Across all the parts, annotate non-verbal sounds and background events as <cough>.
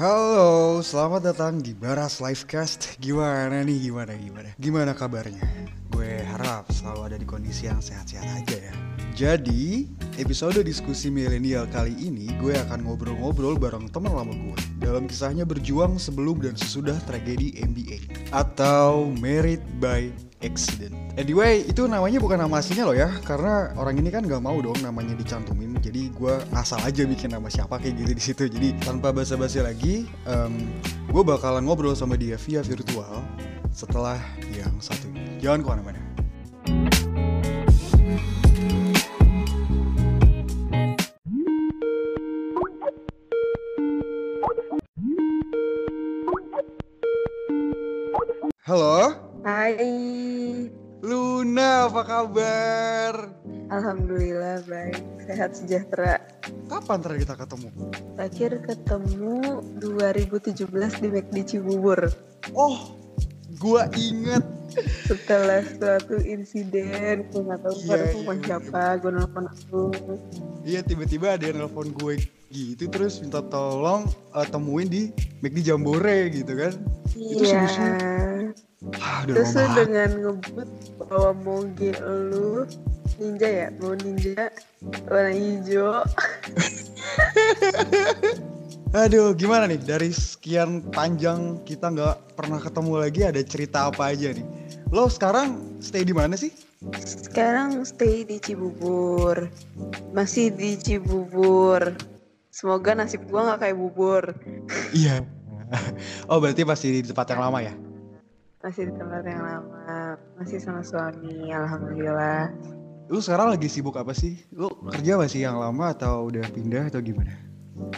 Halo, selamat datang di Baras Livecast. Gimana nih, gimana, gimana? Gimana kabarnya? Gue harap selalu ada di kondisi yang sehat-sehat aja ya. Jadi, episode diskusi milenial kali ini gue akan ngobrol-ngobrol bareng teman lama gue dalam kisahnya berjuang sebelum dan sesudah tragedi MBA atau Married by Accident. Anyway, itu namanya bukan nama aslinya loh ya, karena orang ini kan gak mau dong namanya dicantumin. Jadi gue asal aja bikin nama siapa kayak gitu di situ. Jadi tanpa basa-basi lagi, um, gue bakalan ngobrol sama dia via virtual setelah yang satu ini. Jangan ke mana-mana. Halo, Hai, apa kabar? Alhamdulillah baik, sehat sejahtera. Kapan terakhir kita ketemu? Terakhir ketemu 2017 di McD Cibubur Oh, gua inget. Setelah suatu insiden, gue nggak tahu Iya, pada iya, telepon iya. siapa, gue nelfon aku. Iya tiba-tiba ada yang nelfon gue gitu terus minta tolong eh, temuin di McD Jambore gitu kan. Itu Iya. Terus lu dengan ngebut bawa moge lu ninja ya, bawa ninja warna hijau. <laughs> Aduh, gimana nih dari sekian panjang kita nggak pernah ketemu lagi ada cerita apa aja nih? Lo sekarang stay di mana sih? Sekarang stay di Cibubur, masih di Cibubur. Semoga nasib gua nggak kayak bubur. <laughs> Iya. Oh berarti masih di tempat yang lama ya? Masih di tempat yang lama, masih sama suami, alhamdulillah. Lu sekarang lagi sibuk apa sih? Lu kerja masih yang lama atau udah pindah atau gimana?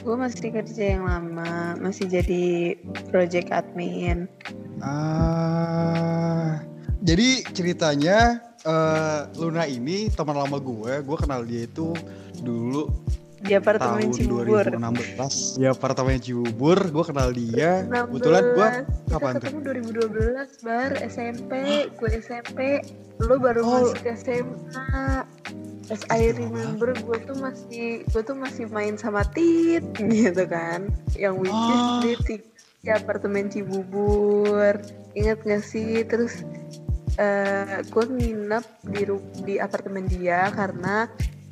Gue masih kerja yang lama, masih jadi project admin. Ah, jadi ceritanya eh, Luna ini teman lama gue, gue kenal dia itu dulu Di apartemen tahun Cibubur. 2016. Di apartemen Cibubur, gue kenal dia. Kebetulan gue 16. kapan tuh? ketemu 2012 bar SMP, gue SMP, lo baru Oh. masuk SMA. As I remember gue tuh masih gue tuh masih main sama Tit <laughs> gitu kan. Yang which is Oh. di apartemen Cibubur. Ingat gak sih? Terus eh gue nginep di di apartemen dia karena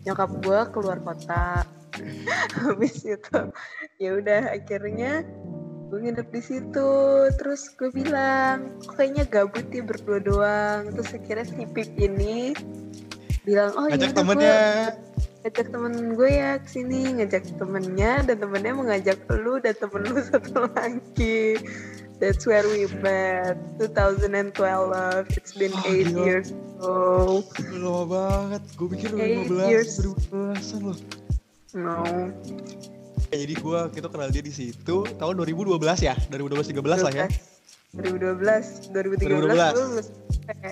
nyokap gue keluar kota. <laughs> Habis itu ya udah akhirnya gue nginep di situ terus gue bilang "Kok kayaknya gabut ya berdua doang terus akhirnya si Pip ini bilang oh yaudah, temennya. gua ngajak temen gue ya ke sini ngajak temennya dan temennya mengajak lu dan temen lu <laughs> satu lagi that's where we met 2012 it's been Oh, eight gila. years ago lama banget. Gue pikir Eight 15, years. 2012an loh. no Jadi gue kita kenal dia di situ tahun 2012 ya, 2012 13 lah ya. 2012 2013 2012. gue lulus SMP.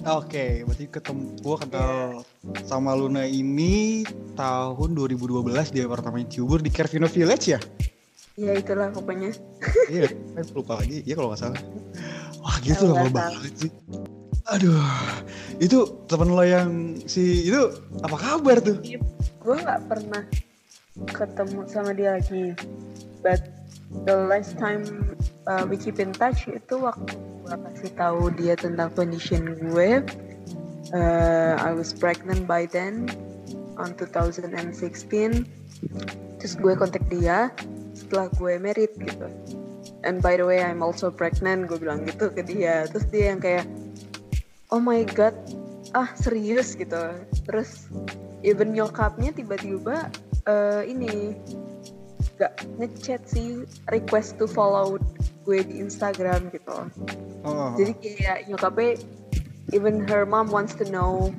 Oke, berarti ketemu gua kenal sama Luna ini tahun 2012 di apartemen Cibubur di Kervino Village ya? Ya itulah pokoknya <laughs> iya, saya lupa lagi. Iya kalau nggak salah. <laughs> Wah, gitu lama banget sih. Aduh, itu temen lo yang si itu apa kabar tuh? gue nggak pernah ketemu sama dia lagi but the last time uh, we keep in touch itu waktu gue kasih tahu dia tentang condition gue uh, I was pregnant by then on 2016 terus gue kontak dia setelah gue married gitu. And by the way I'm also pregnant gue bilang gitu ke dia. Terus dia yang kayak oh my god ah serius gitu. Terus even nyokapnya tiba-tiba eh, ini gak ngechat sih request to follow gue di Instagram gitu. Oh, jadi kayak nyokapnya even her mom wants to know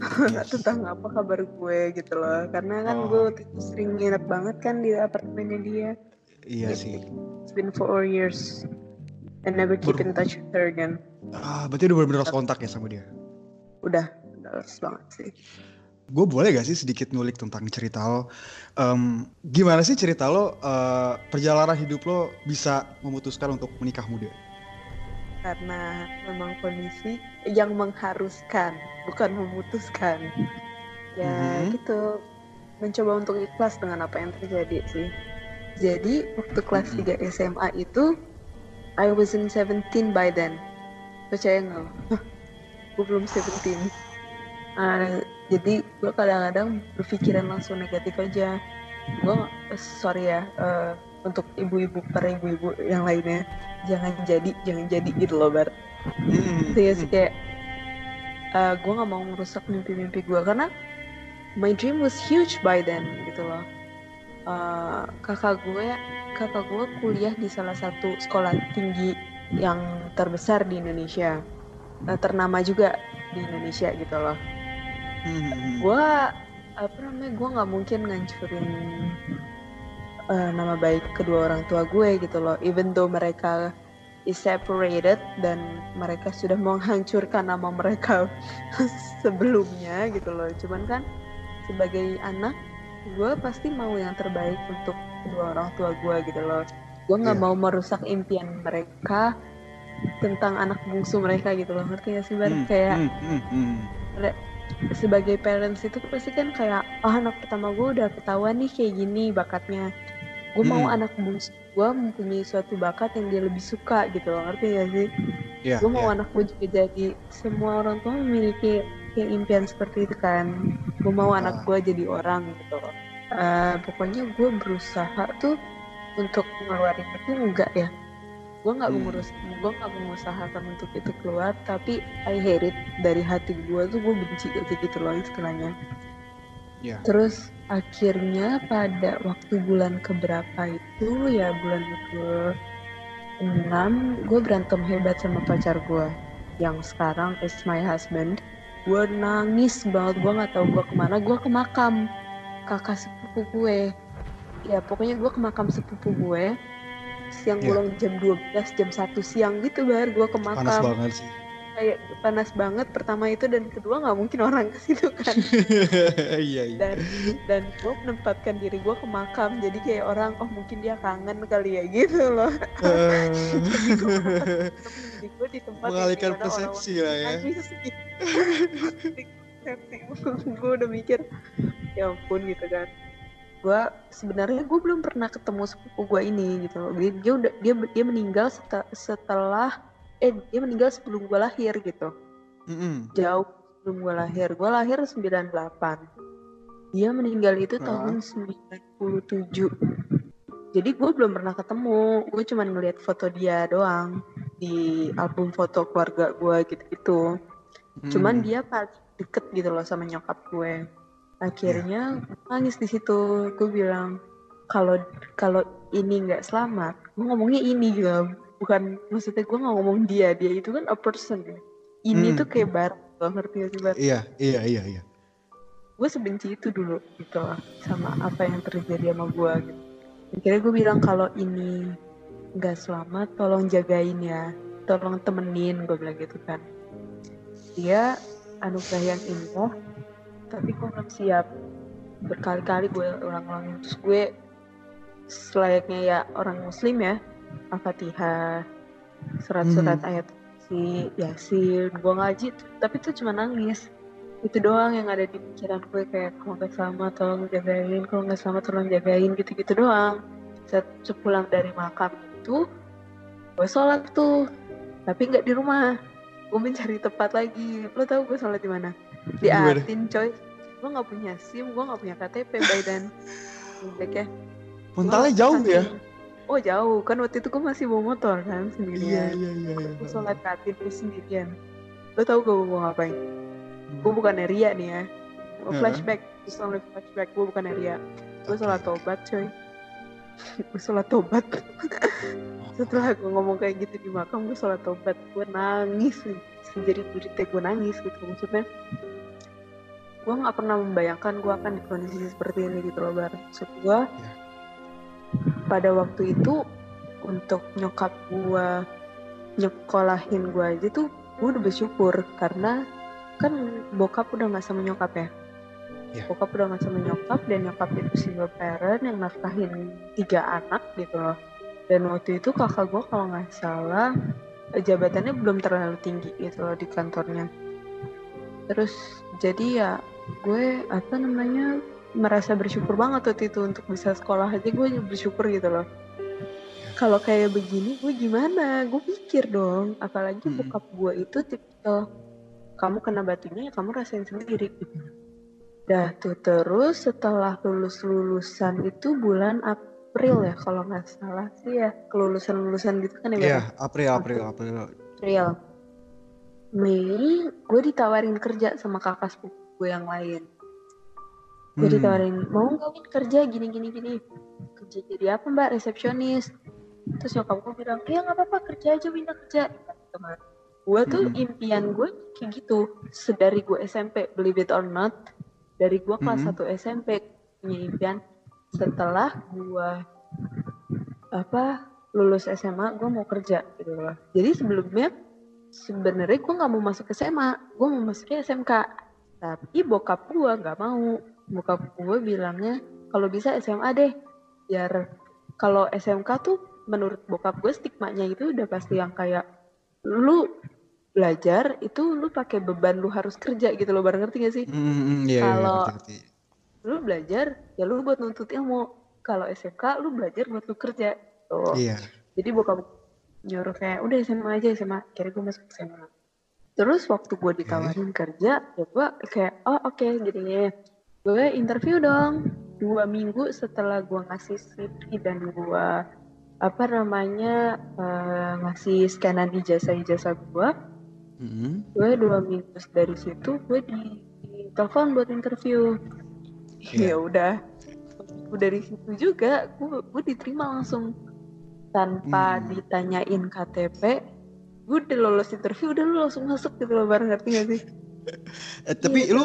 <laughs> tentang apa kabar gue gitu loh. Karena kan Oh. gue sering nginep banget kan di apartemennya dia iya sih. it's been four years and never keep in touch with her again Ah, berarti udah bener-bener lost kontak ya sama dia. udah udah lost banget sih Gue boleh gak sih sedikit ngulik tentang cerita lo? Em, gimana sih cerita lo eh, perjalanan hidup lo bisa memutuskan untuk menikah muda? karena memang kondisi yang mengharuskan bukan memutuskan ya Mhm. gitu mencoba untuk ikhlas dengan apa yang terjadi sih jadi waktu kelas 3 SMA itu I wasn't 17 by then. Percaya nggak? Gue belum 17 uh, jadi gue kadang-kadang berpikiran langsung negatif aja. Gue sorry ya uh, untuk ibu-ibu para ibu-ibu yang lainnya jangan jadi jangan jadi gitu loh bar. -hmm. kayak uh, gue nggak mau merusak mimpi-mimpi gue karena my dream was huge by then gitu loh uh, kakak gue kakak gue kuliah di salah satu sekolah tinggi yang terbesar di Indonesia. Uh, ternama juga di Indonesia gitu loh. Hmm. gue apa namanya gue nggak mungkin ngancurin uh, nama baik kedua orang tua gue gitu loh. Even though mereka is separated dan mereka sudah menghancurkan nama mereka <laughs> sebelumnya gitu loh. Cuman kan sebagai anak gue pasti mau yang terbaik untuk kedua orang tua gue gitu loh gue nggak yeah. mau merusak impian mereka tentang anak bungsu mereka gitu loh ngerti gak sih bar hmm, kayak hmm, hmm, hmm. sebagai parents itu pasti kan kayak oh anak pertama gue udah ketahuan nih kayak gini bakatnya gue hmm. mau anak bungsu gue mempunyai suatu bakat yang dia lebih suka gitu loh ngerti gak sih yeah, gue mau yeah. anak gue juga jadi semua orang tua memiliki kayak impian seperti itu kan. Gue mau uh. anak gue jadi orang gitu. Loh uh, pokoknya gue berusaha tuh untuk mengeluarin itu enggak ya. Gue nggak hmm. mengurus gue nggak mengusahakan untuk itu keluar tapi I hate it. Dari hati gue tuh gue benci kayak gitu loh istilahnya. Yeah. terus akhirnya pada waktu bulan keberapa itu ya bulan ke enam gue berantem hebat sama pacar gue yang sekarang is my husband gue nangis banget gue nggak tahu gue ke mana. Gue ke makam kakak sepupu gue. Ya pokoknya gue ke makam sepupu gue siang yeah. bolong jam 12 jam 1 siang gitu bar. Gue ke makam. panas banget sih. Kayak panas banget pertama itu dan kedua nggak mungkin orang ke situ kan. <laughs> Iya, iya. dan dan gue menempatkan diri gue ke makam. Jadi kayak orang oh mungkin dia kangen kali ya gitu loh. Uh. <laughs> jadi gue di tempat mengalihkan persepsi lah ya <laughs> gue udah mikir ya ampun gitu kan. Gue sebenarnya gue belum pernah ketemu sepupu gue ini gitu dia, dia udah dia dia meninggal setelah, setelah eh dia meninggal sebelum gue lahir gitu. Mm-hmm. jauh sebelum gue lahir. Gue lahir 98 dia meninggal itu uh. tahun 97 jadi gue belum pernah ketemu. Gue cuma ngeliat foto dia doang di album foto keluarga gue gitu-gitu hmm. cuman dia paling deket gitu loh sama nyokap gue. Akhirnya yeah. nangis di situ. Gue bilang kalau kalau ini nggak selamat gue ngomongnya ini juga bukan maksudnya gue nggak ngomong dia. Dia itu kan a person. Ini hmm. tuh kayak bar lo ngerti gak sih bar iya iya iya iya. Gue sebenci itu dulu gitu lah sama apa yang terjadi sama gue gitu. Akhirnya gue bilang kalau ini nggak selamat tolong jagain ya. Tolong temenin gue bilang gitu kan dia anugerah yang indah tapi gue belum siap berkali-kali gue ulang-ulangin terus gue selayaknya ya orang muslim ya Al-Fatihah, surat-surat hmm. ayat si Yasin, gue ngaji, tapi tuh cuma nangis. Itu doang yang ada di pikiran gue kayak kalau nggak selamat tolong jagain, kalau nggak selamat tolong jagain gitu-gitu doang. Saat sepulang dari makam itu, gue sholat tuh, tapi nggak di rumah. Gue mencari tempat lagi. Lo tau gue sholat di mana? Di Atin, coy. Gue nggak punya SIM, gue nggak punya KTP by then. ya. Puntalnya jauh ya? oh jauh kan waktu itu gue masih bawa motor kan sendirian iya iya iya, iya. gue sholat katin terus sendirian lo tau gue mau ngapain gue bukan Ria nih ya gue flashback just only flashback gue bukan Ria gue sholat tobat coy gue sholat tobat. Setelah gue ngomong kayak gitu di makam gue sholat tobat. Gue nangis sendiri jerit gue nangis gitu maksudnya. Gue nggak pernah membayangkan gue akan di kondisi seperti ini gitu loh bar. Maksud gue yeah pada waktu itu untuk nyokap gue nyekolahin gue aja tuh gue udah bersyukur. Karena kan bokap udah nggak sama nyokap ya yeah. bokap udah nggak sama nyokap dan nyokap itu single parent yang nafkahin tiga anak gitu loh. Dan waktu itu kakak gue kalau nggak salah jabatannya belum terlalu tinggi gitu loh di kantornya. Terus jadi ya gue apa namanya merasa bersyukur banget waktu itu untuk bisa sekolah. Aja gue bersyukur gitu loh. Kalau kayak begini gue gimana? Gue pikir dong. Apalagi Mm-mm. bokap gue itu tipikal kamu kena batunya ya kamu rasain sendiri. gitu dah tuh terus setelah lulus lulusan itu bulan April ya kalau nggak salah sih ya kelulusan lulusan gitu kan ya? Iya, April, April, April. April Mei gue ditawarin kerja sama kakak sepupu gue yang lain gue Hmm. ditawarin mau nggak Win kerja gini gini gini kerja jadi apa mbak resepsionis terus nyokap gue bilang ya nggak apa-apa kerja aja Winda kerja teman gue tuh Mm-mm. impian gue kayak gitu sedari gue SMP believe it or not dari gue kelas Mm-mm. 1 SMP punya impian setelah gue apa lulus SMA gue mau kerja gitu loh. Jadi sebelumnya sebenarnya gue nggak mau masuk SMA gue mau masuknya SMK tapi bokap gue nggak mau. Bokap gue bilangnya kalau bisa SMA deh biar kalau SMK tuh menurut bokap gue stigmanya itu udah pasti yang kayak lu belajar itu lu pakai beban lu harus kerja gitu loh bareng ngerti gak sih? Hmm, iya, iya, Kalau- ngerti. lu belajar ya lu buat nuntut ilmu. Kalau SMK lu belajar buat lu kerja. Tuh. Iya. jadi bokap nyuruh kayak udah SMA aja SMA kira gue masuk SMA terus waktu gue ditawarin kerja ya gue kayak oh oke gini gue interview dong. Dua minggu setelah gue ngasih CV dan gue apa namanya eh, ngasih scanan ijazah ijazah gue Hmm. gue dua minggu dari situ gue di, telepon buat interview Iya. ya udah dari situ juga gue gue diterima langsung tanpa Hmm. ditanyain KTP gue udah lolos interview udah lu langsung masuk gitu loh bareng ngerti gak sih <laughs> Eh, tapi Iya. lu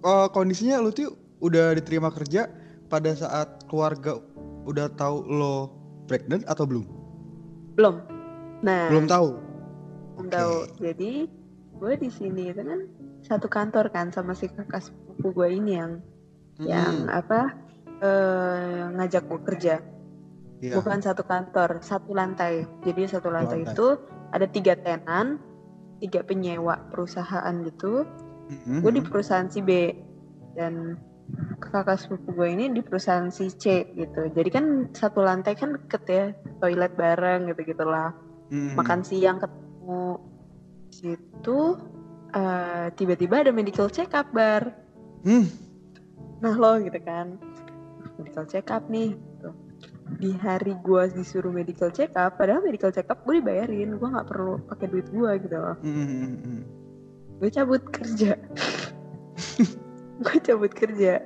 eh, kondisinya lu tuh udah diterima kerja pada saat keluarga udah tahu lo pregnant atau belum? belum nah Belum tahu. belum Oke. tahu jadi gue di sini itu kan satu kantor kan sama si kakak sepupu gue ini yang yang Hmm, apa eh, ngajak gue kerja. Iya. bukan satu kantor satu lantai. Jadi satu lantai, lantai. itu ada tiga tenan tiga penyewa perusahaan gitu. Hmm, gue di perusahaan si B. Dan kakak sepupu gue ini di perusahaan si C gitu. Jadi kan satu lantai kan deket ya toilet bareng gitu gitulah Hmm, makan siang ketemu situ eh, tiba-tiba ada medical check up bar. Hmm, nah lo gitu kan. Medical check up nih gitu. di hari gue disuruh medical check up padahal medical check up gue dibayarin. Gue nggak perlu pakai duit gue gitu loh. Hmm, hmm, hmm, hmm. gue cabut kerja. Gue cabut kerja.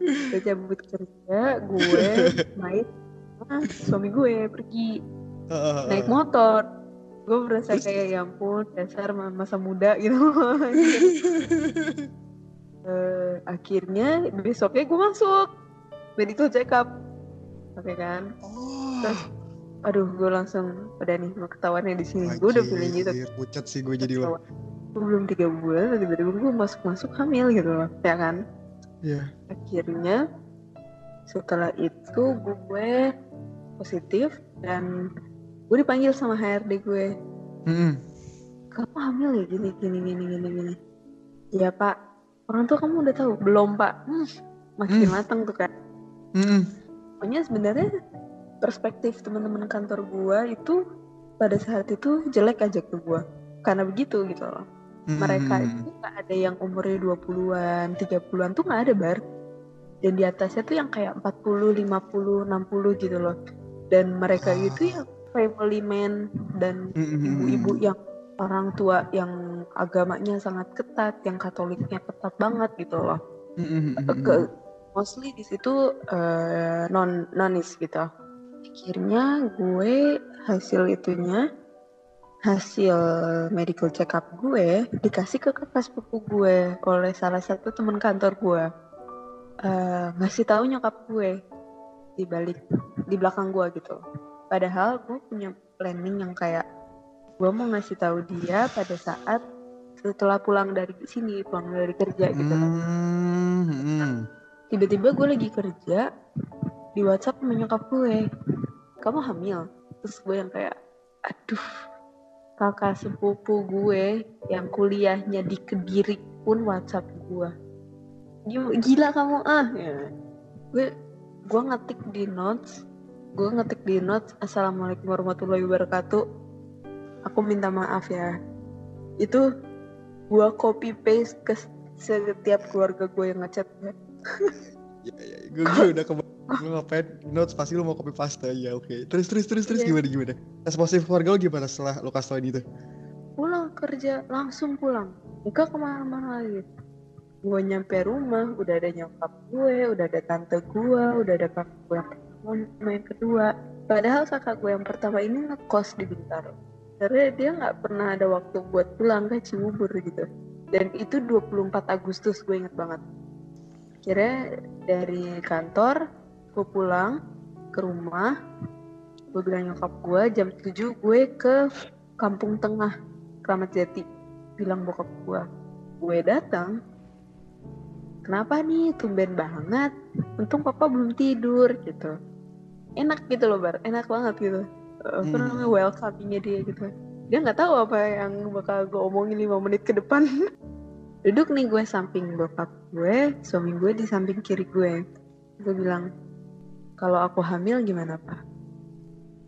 Gue cabut kerja gue main sama suami gue pergi. Naik motor gue berasa kayak ya ampun dasar masa muda gitu. <laughs> Eh, akhirnya besoknya gue masuk medical check up oke kan? Oh. Terus, aduh gue langsung udah nih mau ketahuannya di sini. Gue udah feeling gitu pucat sih gue jadi lo. gue belum tiga bulan tiba-tiba gue masuk masuk hamil gitu loh ya kan? Iya. akhirnya setelah itu gue positif dan gue dipanggil sama HRD gue. Hmm, kamu hamil ya? Gini gini gini gini gini. Ya pak. Orang tua kamu udah tahu? Belum pak. Hmm, makin Hmm. matang tuh kan hmm, pokoknya sebenarnya perspektif teman-teman kantor gue itu pada saat itu jelek aja ke gue karena begitu gitu loh. Hmm, mereka hmm, itu nggak ada yang umurnya 20-an, 30-an tuh nggak ada bar. Dan di atasnya tuh yang kayak 40, 50, 60 gitu loh. Dan mereka Ah. itu yang family man dan hmm, hmm, hmm, ibu-ibu yang orang tua yang agamanya sangat ketat, yang katoliknya ketat banget gitu loh. Hmm, hmm, hmm, hmm. Ke, mostly di situ eh, non nonis gitu. Akhirnya gue hasil itunya hasil medical check up gue dikasih ke kakak sepupu gue oleh salah satu teman kantor gue Eh, ngasih tahu nyokap gue di balik di belakang gue gitu padahal gue punya planning yang kayak gue mau ngasih tahu dia pada saat setelah pulang dari sini pulang dari kerja gitu Hmm, hmm. tiba-tiba gue lagi kerja di WhatsApp sama nyokap gue kamu hamil terus gue yang kayak aduh kakak sepupu gue yang kuliahnya di Kediri pun WhatsApp gue gila kamu ah ya. gue gue ngetik di notes gue ngetik di notes assalamualaikum warahmatullahi wabarakatuh. Aku minta maaf ya. Itu gue copy paste ke setiap keluarga gue yang ngechat gue Ya, ya, gue, udah kebayang lu ngapain notes pasti lu mau copy paste. Ya oke. Terus terus terus terus Iya. gimana gimana? Responsif keluarga lu gimana setelah lu kasih itu pulang kerja langsung pulang. Enggak ke mana-mana lagi. Gue nyampe rumah udah ada nyokap gue udah ada tante gue udah ada kakak gue sama yang kedua. Padahal kakak gue yang pertama ini ngekos di Bintaro. Karena dia nggak pernah ada waktu buat pulang ke Cibubur gitu. Dan itu 24 Agustus gue inget banget. Kira dari kantor gue pulang ke rumah. Gue bilang nyokap gue jam 7 gue ke kampung tengah Kramat Jati. Bilang bokap gue gue datang. Kenapa nih? Tumben banget. Untung papa belum tidur gitu enak gitu loh bar. Enak banget gitu. Eh, apa Hmm. namanya welcomingnya dia gitu. Dia nggak tahu apa yang bakal gue omongin lima menit ke depan. <laughs> Duduk nih gue samping bokap gue suami gue di samping kiri gue. Gue bilang kalau aku hamil gimana pak?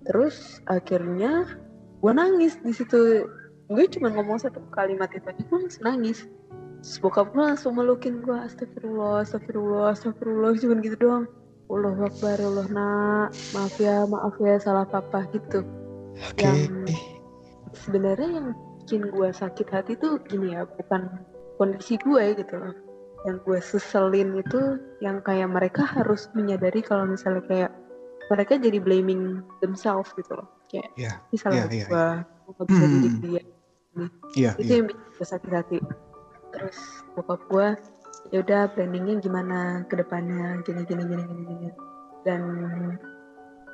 Terus akhirnya gue nangis di situ. Gue cuma ngomong satu kalimat itu aja gue langsung nangis. Terus bokap gue langsung melukin gue astagfirullah astagfirullah astagfirullah cuma gitu doang Allah Akbar Allah nak. Maaf ya maaf ya salah papa gitu. Oke Yang- eh. sebenarnya yang bikin gue sakit hati tuh gini ya bukan kondisi gue gitu loh. Yang gue seselin itu yang kayak mereka harus menyadari kalau misalnya kayak mereka jadi blaming themselves gitu loh. Kayak ya ini salah Iya, iya, gue gue nggak bisa Hmm. didik dia. Iya itu iya yang bikin gue sakit hati. Terus bokap gue ya udah planningnya gimana ke depannya gini gini gini gini gini. Dan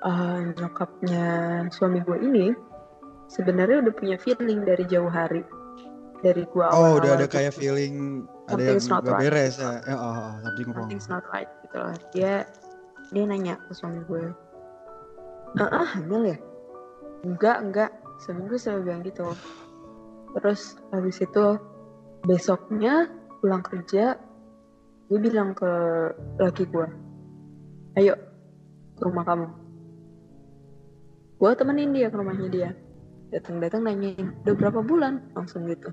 eh, nyokapnya suami gue ini sebenarnya udah punya feeling dari jauh hari. Dari gue oh udah ada kayak feeling ada yang gak right. beres ya? Ya oh, oh, something wrong. Something's not right gitu loh. Dia dia nanya ke suami gue ah ah, hamil ya? Enggak enggak. Seminggu selalu bilang gitu. Terus habis itu besoknya pulang kerja gue bilang ke laki gue ayo ke rumah kamu. Gue temenin dia ke rumahnya dia. Datang-datang nanyain udah berapa bulan? Langsung gitu.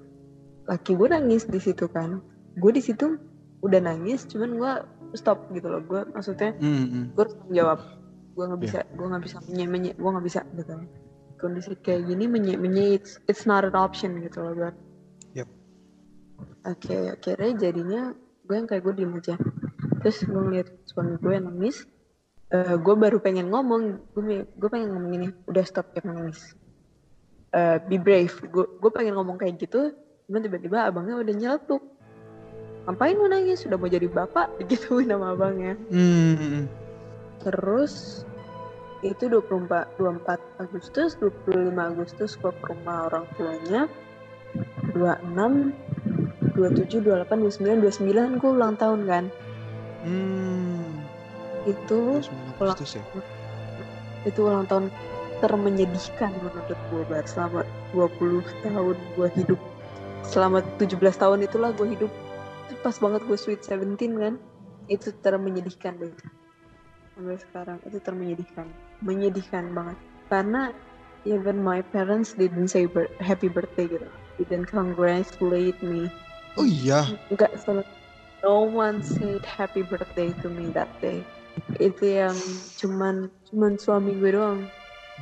Laki gue nangis di situ kan. Gue di situ udah nangis cuman gue stop gitu loh. Gue maksudnya Hmm, hmm. gue harus tanggung jawab gue nggak Iya. bisa gue nggak bisa menye menye gue nggak bisa gitu. Kondisi kayak gini menye menye it's, it's not an option gitu loh gue oke akhirnya jadinya gue yang kayak gue diem aja. Terus gue ngeliat suami gue nangis Eh gue baru pengen ngomong gue gue pengen ngomong ini udah stop jangan nangis. Eh be brave. Gue gue pengen ngomong kayak gitu cuman tiba-tiba abangnya udah nyeletuk. Ngapain lu nangis? Sudah mau jadi bapak? <laughs> Digituin sama abangnya. Hmm. Terus itu 24 24 Agustus, 25 Agustus gue ke rumah orang tuanya. 26 27 28 29 29 gue ulang tahun kan. Hmm. Itu 29 pulang. Agustus ya itu ulang tahun termenyedihkan menurut gue Bar selama 20 tahun gue hidup. Selama 17 tahun itulah gue hidup. Pas banget gue sweet 17 kan. Itu termenyedihkan deh. Sampai sekarang itu termenyedihkan. Menyedihkan banget. Karena even my parents didn't say happy birthday gitu. Didn't congratulate me. Oh iya Enggak sel- no one said happy birthday to me that day. Itu yang cuman cuman suami gue doang.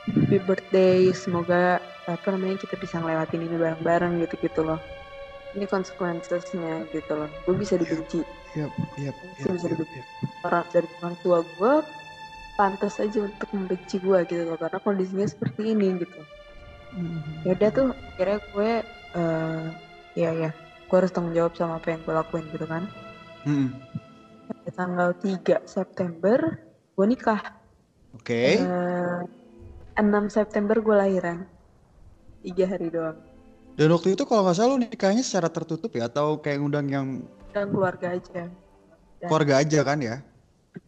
Happy birthday, semoga apa namanya kita bisa ngelewatin ini bareng-bareng gitu-gitu loh. Ini consequences-nya gitu loh. Gue bisa dibenci Yap, yap, Bisa yap. orang dari orang tua gue pantas aja untuk membenci gue gitu loh karena kondisinya seperti ini gitu. Hmm. Ya udah tuh akhirnya gue eh ya ya gue harus tanggung jawab sama apa yang gue lakuin gitu kan. Hmm. Tanggal 3 September gue nikah. Oke. Eh, 6 September gue lahiran. Tiga hari doang. Dan waktu itu kalau nggak salah lu nikahnya secara tertutup ya atau kayak ngundang yang Dan keluarga aja. Dan keluarga aja kan ya?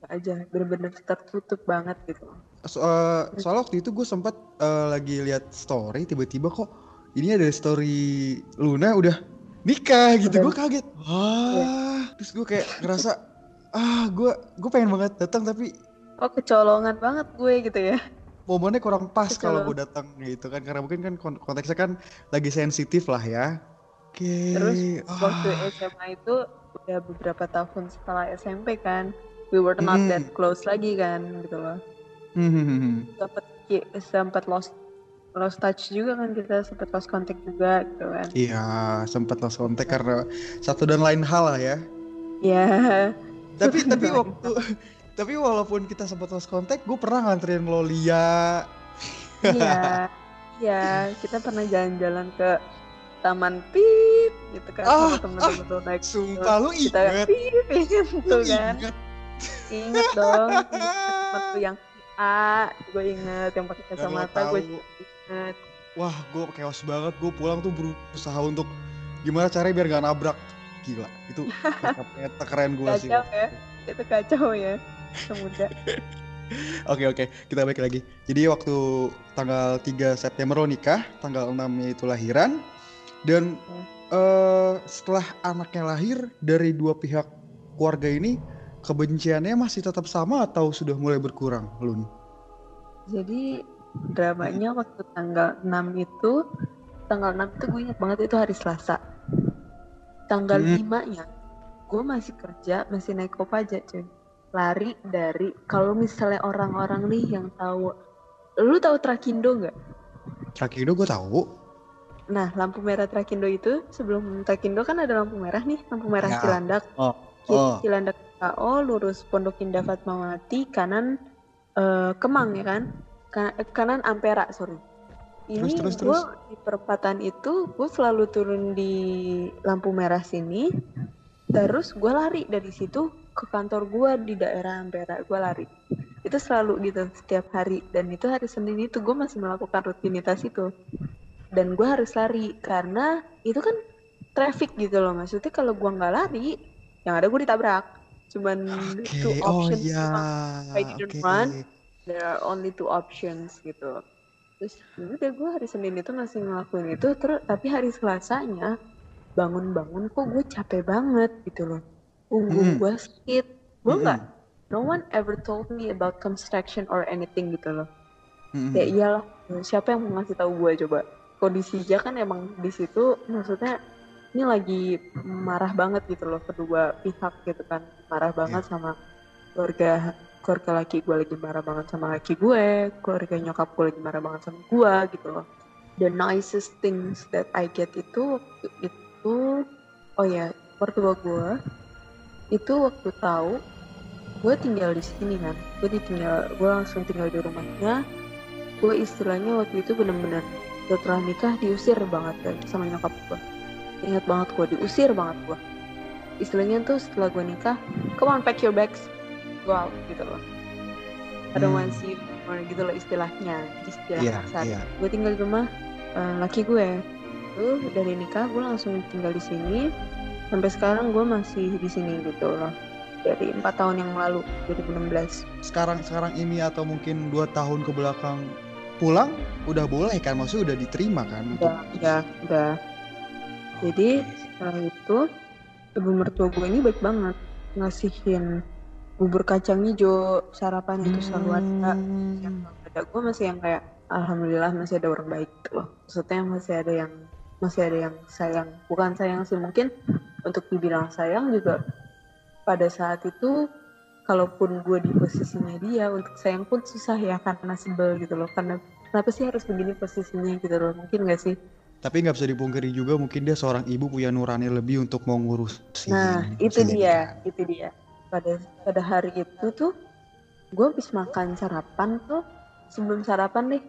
aja. Bener-bener tertutup banget gitu. So, eh, soalnya waktu itu gue sempat eh, lagi lihat story tiba-tiba kok ini ada story Luna udah nikah gitu. Gue kaget. Wah terus gue kayak ngerasa ah gue gue pengen banget datang tapi oh kecolongan banget gue gitu ya. Momennya kurang pas kalau gue datang gitu kan. Karena mungkin kan kon- konteksnya kan lagi sensitif lah ya. Oke. Terus waktu ah, SMA itu udah beberapa tahun setelah SMP kan. We were not Hmm. that close lagi kan gitu loh. Hmm, hmm, hmm, hmm. sempat sempat lost lost touch juga kan kita sempat lost contact juga gitu kan. Iya sempat lost kontak karena satu dan lain hal lah ya. Ya <laughs> tapi tapi waktu tapi walaupun kita sempat lost kontak gue pernah nganterin lo Lia. Iya <laughs> iya kita pernah jalan-jalan ke taman pip gitu kan Ah, temen-temen tuh naik sumpah lu kita inget pip inget lu tuh kan. inget inget dong <laughs> temen tuh yang A gue inget yang pakai kacamata gue inget Wah, gue chaos banget. Gue pulang tuh berusaha untuk gimana caranya biar gak nabrak. Gila, itu <laughs> keren gue sih. kacau ya itu kacau ya semudah <laughs> Oke oke, kita balik lagi. Jadi waktu tanggal 3 September lo nikah, tanggal 6 itu lahiran. Dan Hmm. eh, setelah anaknya lahir dari dua pihak keluarga ini, kebenciannya masih tetap sama atau sudah mulai berkurang, Lun? Jadi dramanya waktu tanggal 6 itu tanggal 6 itu gue ingat banget itu hari Selasa. Tanggal Hmm. 5-nya gue masih kerja, masih naik kopaja cuy. Lari dari kalau misalnya orang-orang nih yang tahu lu tahu Trakindo nggak? Trakido gue tahu. Nah, lampu merah Trakindo itu sebelum Trakindo kan ada lampu merah nih, lampu merah Ya. Cilandak. Oh, Kiri oh. Cilandak KO, lurus Pondok Indah Fatmawati, kanan eh, Kemang ya kan? Ka- eh, kanan Ampera, sorry. Ini Terus, terus, gue terus. di perempatan itu gue selalu turun di lampu merah sini, terus gue lari dari situ ke kantor gue di daerah Ampera, gue lari. Itu selalu gitu setiap hari dan itu hari Senin itu gue masih melakukan rutinitas itu. Dan gue harus lari karena itu kan traffic gitu loh maksudnya kalau gue nggak lari yang ada gue ditabrak cuman Oke, two oh options iya. doang. I didn't Oke. run. there are only two options gitu terus ya udah gue hari Senin itu masih ngelakuin itu terus tapi hari Selasanya bangun-bangun kok gue capek banget gitu loh punggung gue sakit gue nggak no one ever told me about construction or anything gitu loh Mm-mm. ya iyalah siapa yang mau ngasih tahu gue coba kondisinya kan emang di situ maksudnya ini lagi marah banget gitu loh kedua pihak gitu kan. Marah banget sama keluarga keluarga laki gue lagi marah banget sama laki gue keluarga nyokap gue lagi marah banget sama gue gitu loh. The nicest things that I get itu waktu itu oh ya mertua gue itu waktu tahu gue tinggal di sini kan. Gue ditinggal gue langsung tinggal di rumahnya. Gue istilahnya waktu itu bener-bener setelah nikah diusir banget kan sama nyokap gue ingat banget gue diusir banget gue istilahnya tuh setelah gue nikah come on pack your bags. Go out gitu loh. I don't want to see you anymore gitu loh istilahnya istilah Iya, kasar iya. gue tinggal di rumah eh, laki gue tuh dari nikah gue langsung tinggal di sini. Sampai sekarang gue masih di sini gitu loh. Dari empat tahun yang lalu 2016 Sekarang sekarang ini atau mungkin dua tahun ke belakang pulang udah boleh kan? Maksudnya udah diterima kan? untuk- udah udah udah jadi setelah itu ibu mertua gue ini baik banget. Ngasihin bubur kacang hijau sarapan itu selalu ada. Hmm. yang ada gue masih yang kayak alhamdulillah masih ada orang baik gitu loh. Maksudnya masih ada yang masih ada yang sayang. Bukan sayang sih mungkin untuk dibilang sayang juga pada saat itu kalaupun gue di posisinya dia untuk sayang pun susah ya karena sebel gitu loh. Karena kenapa sih harus begini posisinya? gitu loh. Mungkin gak sih Tapi nggak bisa dipungkiri juga mungkin dia seorang ibu punya nurani lebih untuk mau ngurus si Nah, itu si dia, itu dia. Pada pada hari itu tuh gue habis makan sarapan tuh sebelum sarapan deh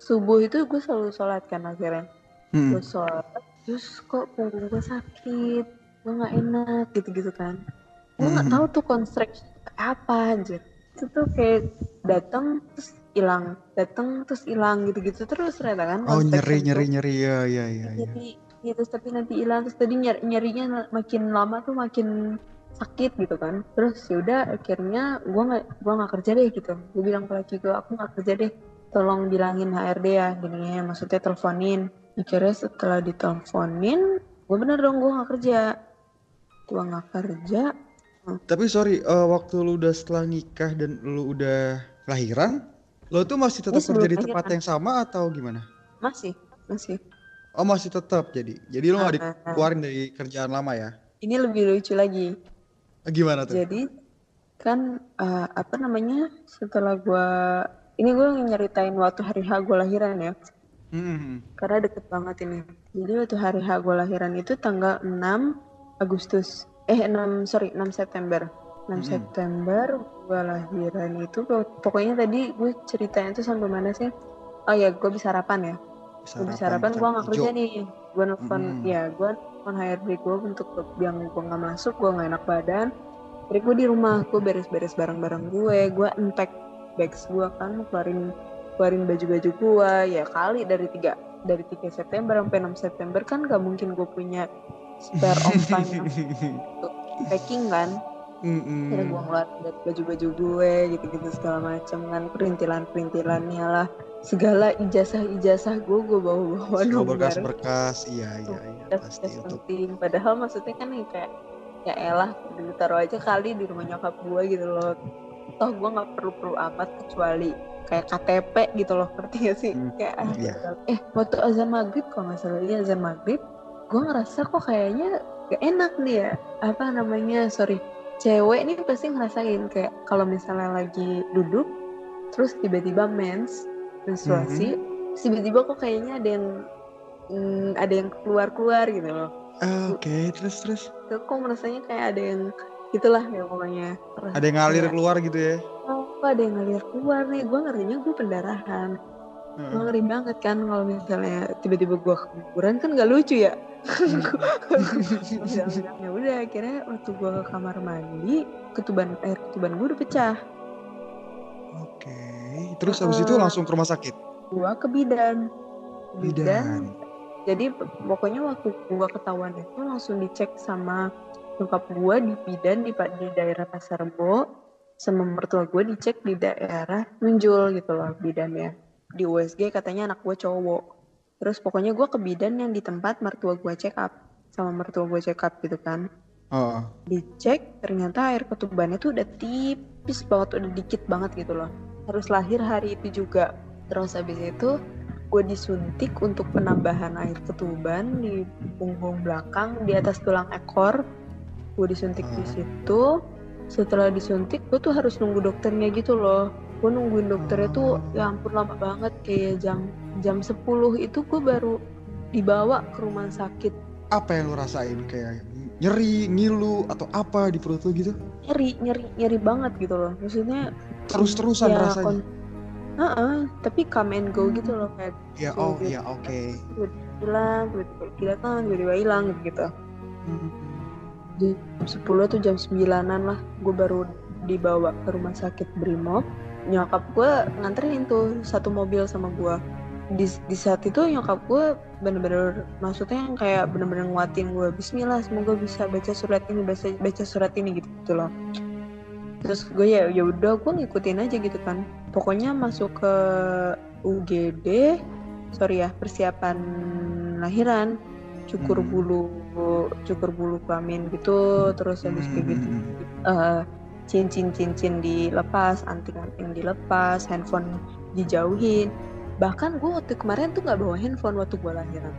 subuh itu gue selalu sholat kan akhirnya Hmm. gue sholat terus kok punggung gue sakit gue nggak enak gitu-gitu kan gue nggak Hmm. tahu tuh construction apa aja itu tuh kayak datang terus hilang datang terus hilang gitu-gitu terus ternyata kan? Oh nyeri nyeri nyeri ya ya ya. ya. jadi ya, terus tapi nanti hilang terus tadi nyeri nyerinya makin lama tuh makin sakit gitu kan? Terus yaudah akhirnya gua nggak gua nggak kerja deh gitu. Gue bilang ke laki gue aku nggak kerja deh tolong bilangin HRD ya gini ya maksudnya teleponin. Akhirnya setelah diteleponin gue bener dong gue nggak kerja. Gue nggak kerja. Tapi sorry, eh, waktu lu udah setelah nikah dan lu udah lahiran, lu tuh masih tetap kerja di tempat yang sama atau gimana? masih masih Oh masih tetap jadi. Jadi lu nggak Ah. dikeluarin dari kerjaan lama ya? ini lebih lucu lagi Eh, Gimana tuh? jadi kan eh, apa namanya setelah gue ini gue nyeritain waktu hari H gue lahiran ya Hmm. karena deket banget ini jadi waktu hari H gue lahiran itu tanggal 6 Agustus eh 6 sorry 6 September 6 Mm-mm. September gue lahiran itu pokoknya tadi gue ceritain itu sampai mana sih? Oh ya gue bisa sarapan ya? Gue bisa sarapan gue nggak kerja nih. Gue nelfon Mm-mm. ya gue nelfon HRD gue untuk yang gue nggak masuk gue nggak enak badan. Jadi gue di rumah gue beres-beres barang-barang gue gue unpack bags gue kan keluarin keluarin baju-baju gue ya kali dari tiga dari 3 September sampai 6 September kan gak mungkin gue punya spare on time <laughs> untuk packing kan Mm-mm. Akhirnya gue ngeluarin baju-baju gue gitu-gitu segala macam kan. Perintilan-perintilannya lah segala ijazah-ijazah gue gue bawa-bawa Semua nomor berkas-berkas, iya iya iya pasti untuk penting. Padahal maksudnya kan nih kayak ya elah dulu taruh aja kali di rumah nyokap gue gitu loh. Toh gue nggak perlu perlu amat kecuali kayak KTP gitu loh ngerti gak sih? Hmm, kayak ah, iya. eh waktu azan maghrib kalau nggak salah iya azan maghrib gue ngerasa kok kayaknya gak enak nih ya. Apa namanya sorry cewek ini pasti ngerasain kayak kalau misalnya lagi duduk terus tiba-tiba mens menstruasi Mhm. terus tiba-tiba kok kayaknya ada yang mm, ada yang keluar keluar gitu loh. Ah, Oke, terus terus? Terus kok merasanya kayak ada yang itulah ya pokoknya. Ada yang ngalir Kayak, keluar gitu ya? oh ada yang ngalir keluar nih? Gue ngerinya gue pendarahan. Gue Heeh. ngeri banget kan kalau misalnya tiba-tiba gue keguguran kan gak lucu ya ya udah akhirnya waktu gue ke kamar mandi ketuban air ketuban gue udah pecah. Oke, terus habis itu Heeh. langsung ke rumah sakit. gue ke bidan. Bidan. jadi pokoknya waktu gue ketahuan itu langsung dicek sama nyokap gue di bidan di, di daerah pasar Rebo. Sama mertua gue dicek di daerah Munjul gitu loh bidannya. Di USG katanya anak gue cowok terus pokoknya gue ke bidan yang di tempat mertua gue check up sama mertua gue check up gitu kan. Oh, dicek ternyata air ketubannya tuh udah tipis banget udah dikit banget gitu loh. Harus lahir hari itu juga. Terus habis itu gue disuntik untuk penambahan air ketuban di punggung belakang di atas tulang ekor. Gue disuntik di Hmm. situ. Setelah disuntik gue tuh harus nunggu dokternya gitu loh. Gue nungguin dokternya tuh Hmm. ya ampun lama banget kayak jam jam 10 itu gue baru dibawa ke rumah sakit apa yang lu rasain kayak nyeri, ngilu atau apa di perut lu gitu? nyeri nyeri nyeri banget gitu loh maksudnya Terus-terusan ya, rasanya. kon- Heeh, tapi come and go gitu loh kayak Ya, oh, gitu. ya oke. hilang tiba-tiba datang tiba-tiba hilang gitu Hmm. jam 10 atau jam 9an lah gue baru dibawa ke rumah sakit Brimob nyokap gue nganterin tuh satu mobil sama gue di, di saat itu nyokap gue bener-bener maksudnya yang kayak bener-bener nguatin gue Bismillah semoga bisa baca surat ini baca baca surat ini gitu, gitu loh terus gue ya ya udah gue ngikutin aja gitu kan pokoknya masuk ke UGD sorry ya persiapan lahiran cukur Hmm. bulu cukur bulu kelamin gitu terus habis kayak gitu Hmm. eh, cincin-cincin dilepas, anting-anting dilepas, handphone dijauhin. Bahkan gue waktu kemarin tuh nggak bawa handphone waktu gue lahiran.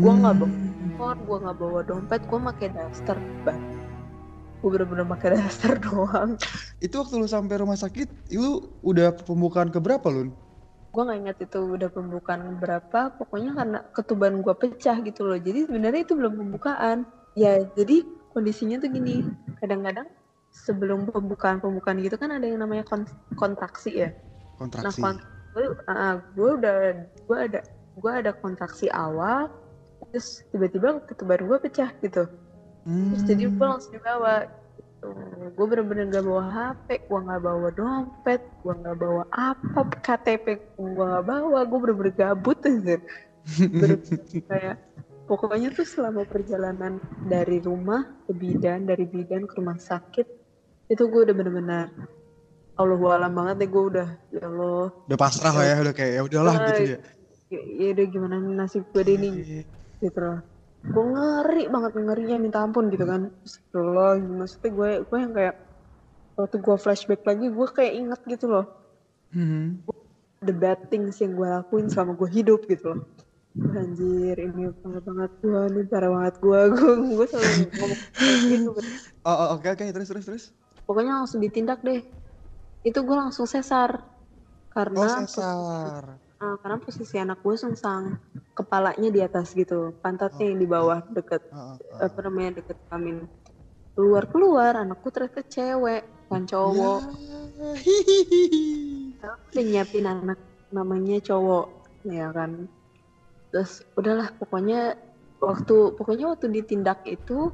Gua nggak bawa Hmm. Handphone, gue nggak bawa dompet, gue pakai daster. Gue bener-bener pakai <laughs> daster doang. Itu waktu lu sampai rumah sakit, lu udah pembukaan ke berapa lu? Gue nggak ingat itu udah pembukaan berapa. Pokoknya karena ketuban gue pecah gitu loh. Jadi sebenarnya itu belum pembukaan. Ya jadi kondisinya tuh gini. Kadang-kadang sebelum pembukaan-pembukaan gitu kan ada yang namanya kon- kontraksi ya. Nah, Kontraksi. Gue gue udah gue ada gue ada kontraksi awal terus tiba-tiba ketuban gue pecah gitu terus jadi gue Hmm. langsung dibawa gitu. gue bener-bener gak bawa HP gue nggak bawa dompet gue nggak bawa apa KTP gue nggak bawa gue bener-bener gabut Bener- kayak pokoknya tuh selama perjalanan dari rumah ke bidan dari bidan ke rumah sakit itu gue udah bener-bener Allah alam banget deh gue udah ya Allah. Udah pasrah lah ya, udah kayak ya udahlah gitu ya. ya, ya udah gimana nasib gue deh nih Iya. gitu loh. Gue ngeri banget ngerinya minta ampun gitu kan. Astagfirullah maksudnya gue gue yang kayak waktu gue flashback lagi gue kayak inget gitu loh. Hmm. the bad things yang gue lakuin selama gue hidup gitu loh. Anjir ini parah banget gue ini parah banget gue <laughs> gue gue selalu ngomong gitu Oh, oh, oke oke terus terus terus. pokoknya langsung ditindak deh itu gue langsung sesar. Oh karena sesar. Ah, karena posisi anak gue sungsang kepalanya di atas gitu. Pantatnya yang di bawah deket Oh, oh, apa namanya deket kelamin. Keluar keluar anakku ternyata cewek bukan cowok. Ya. Aku udah nyiapin anak namanya cowok ya kan. Terus udahlah pokoknya waktu pokoknya waktu ditindak itu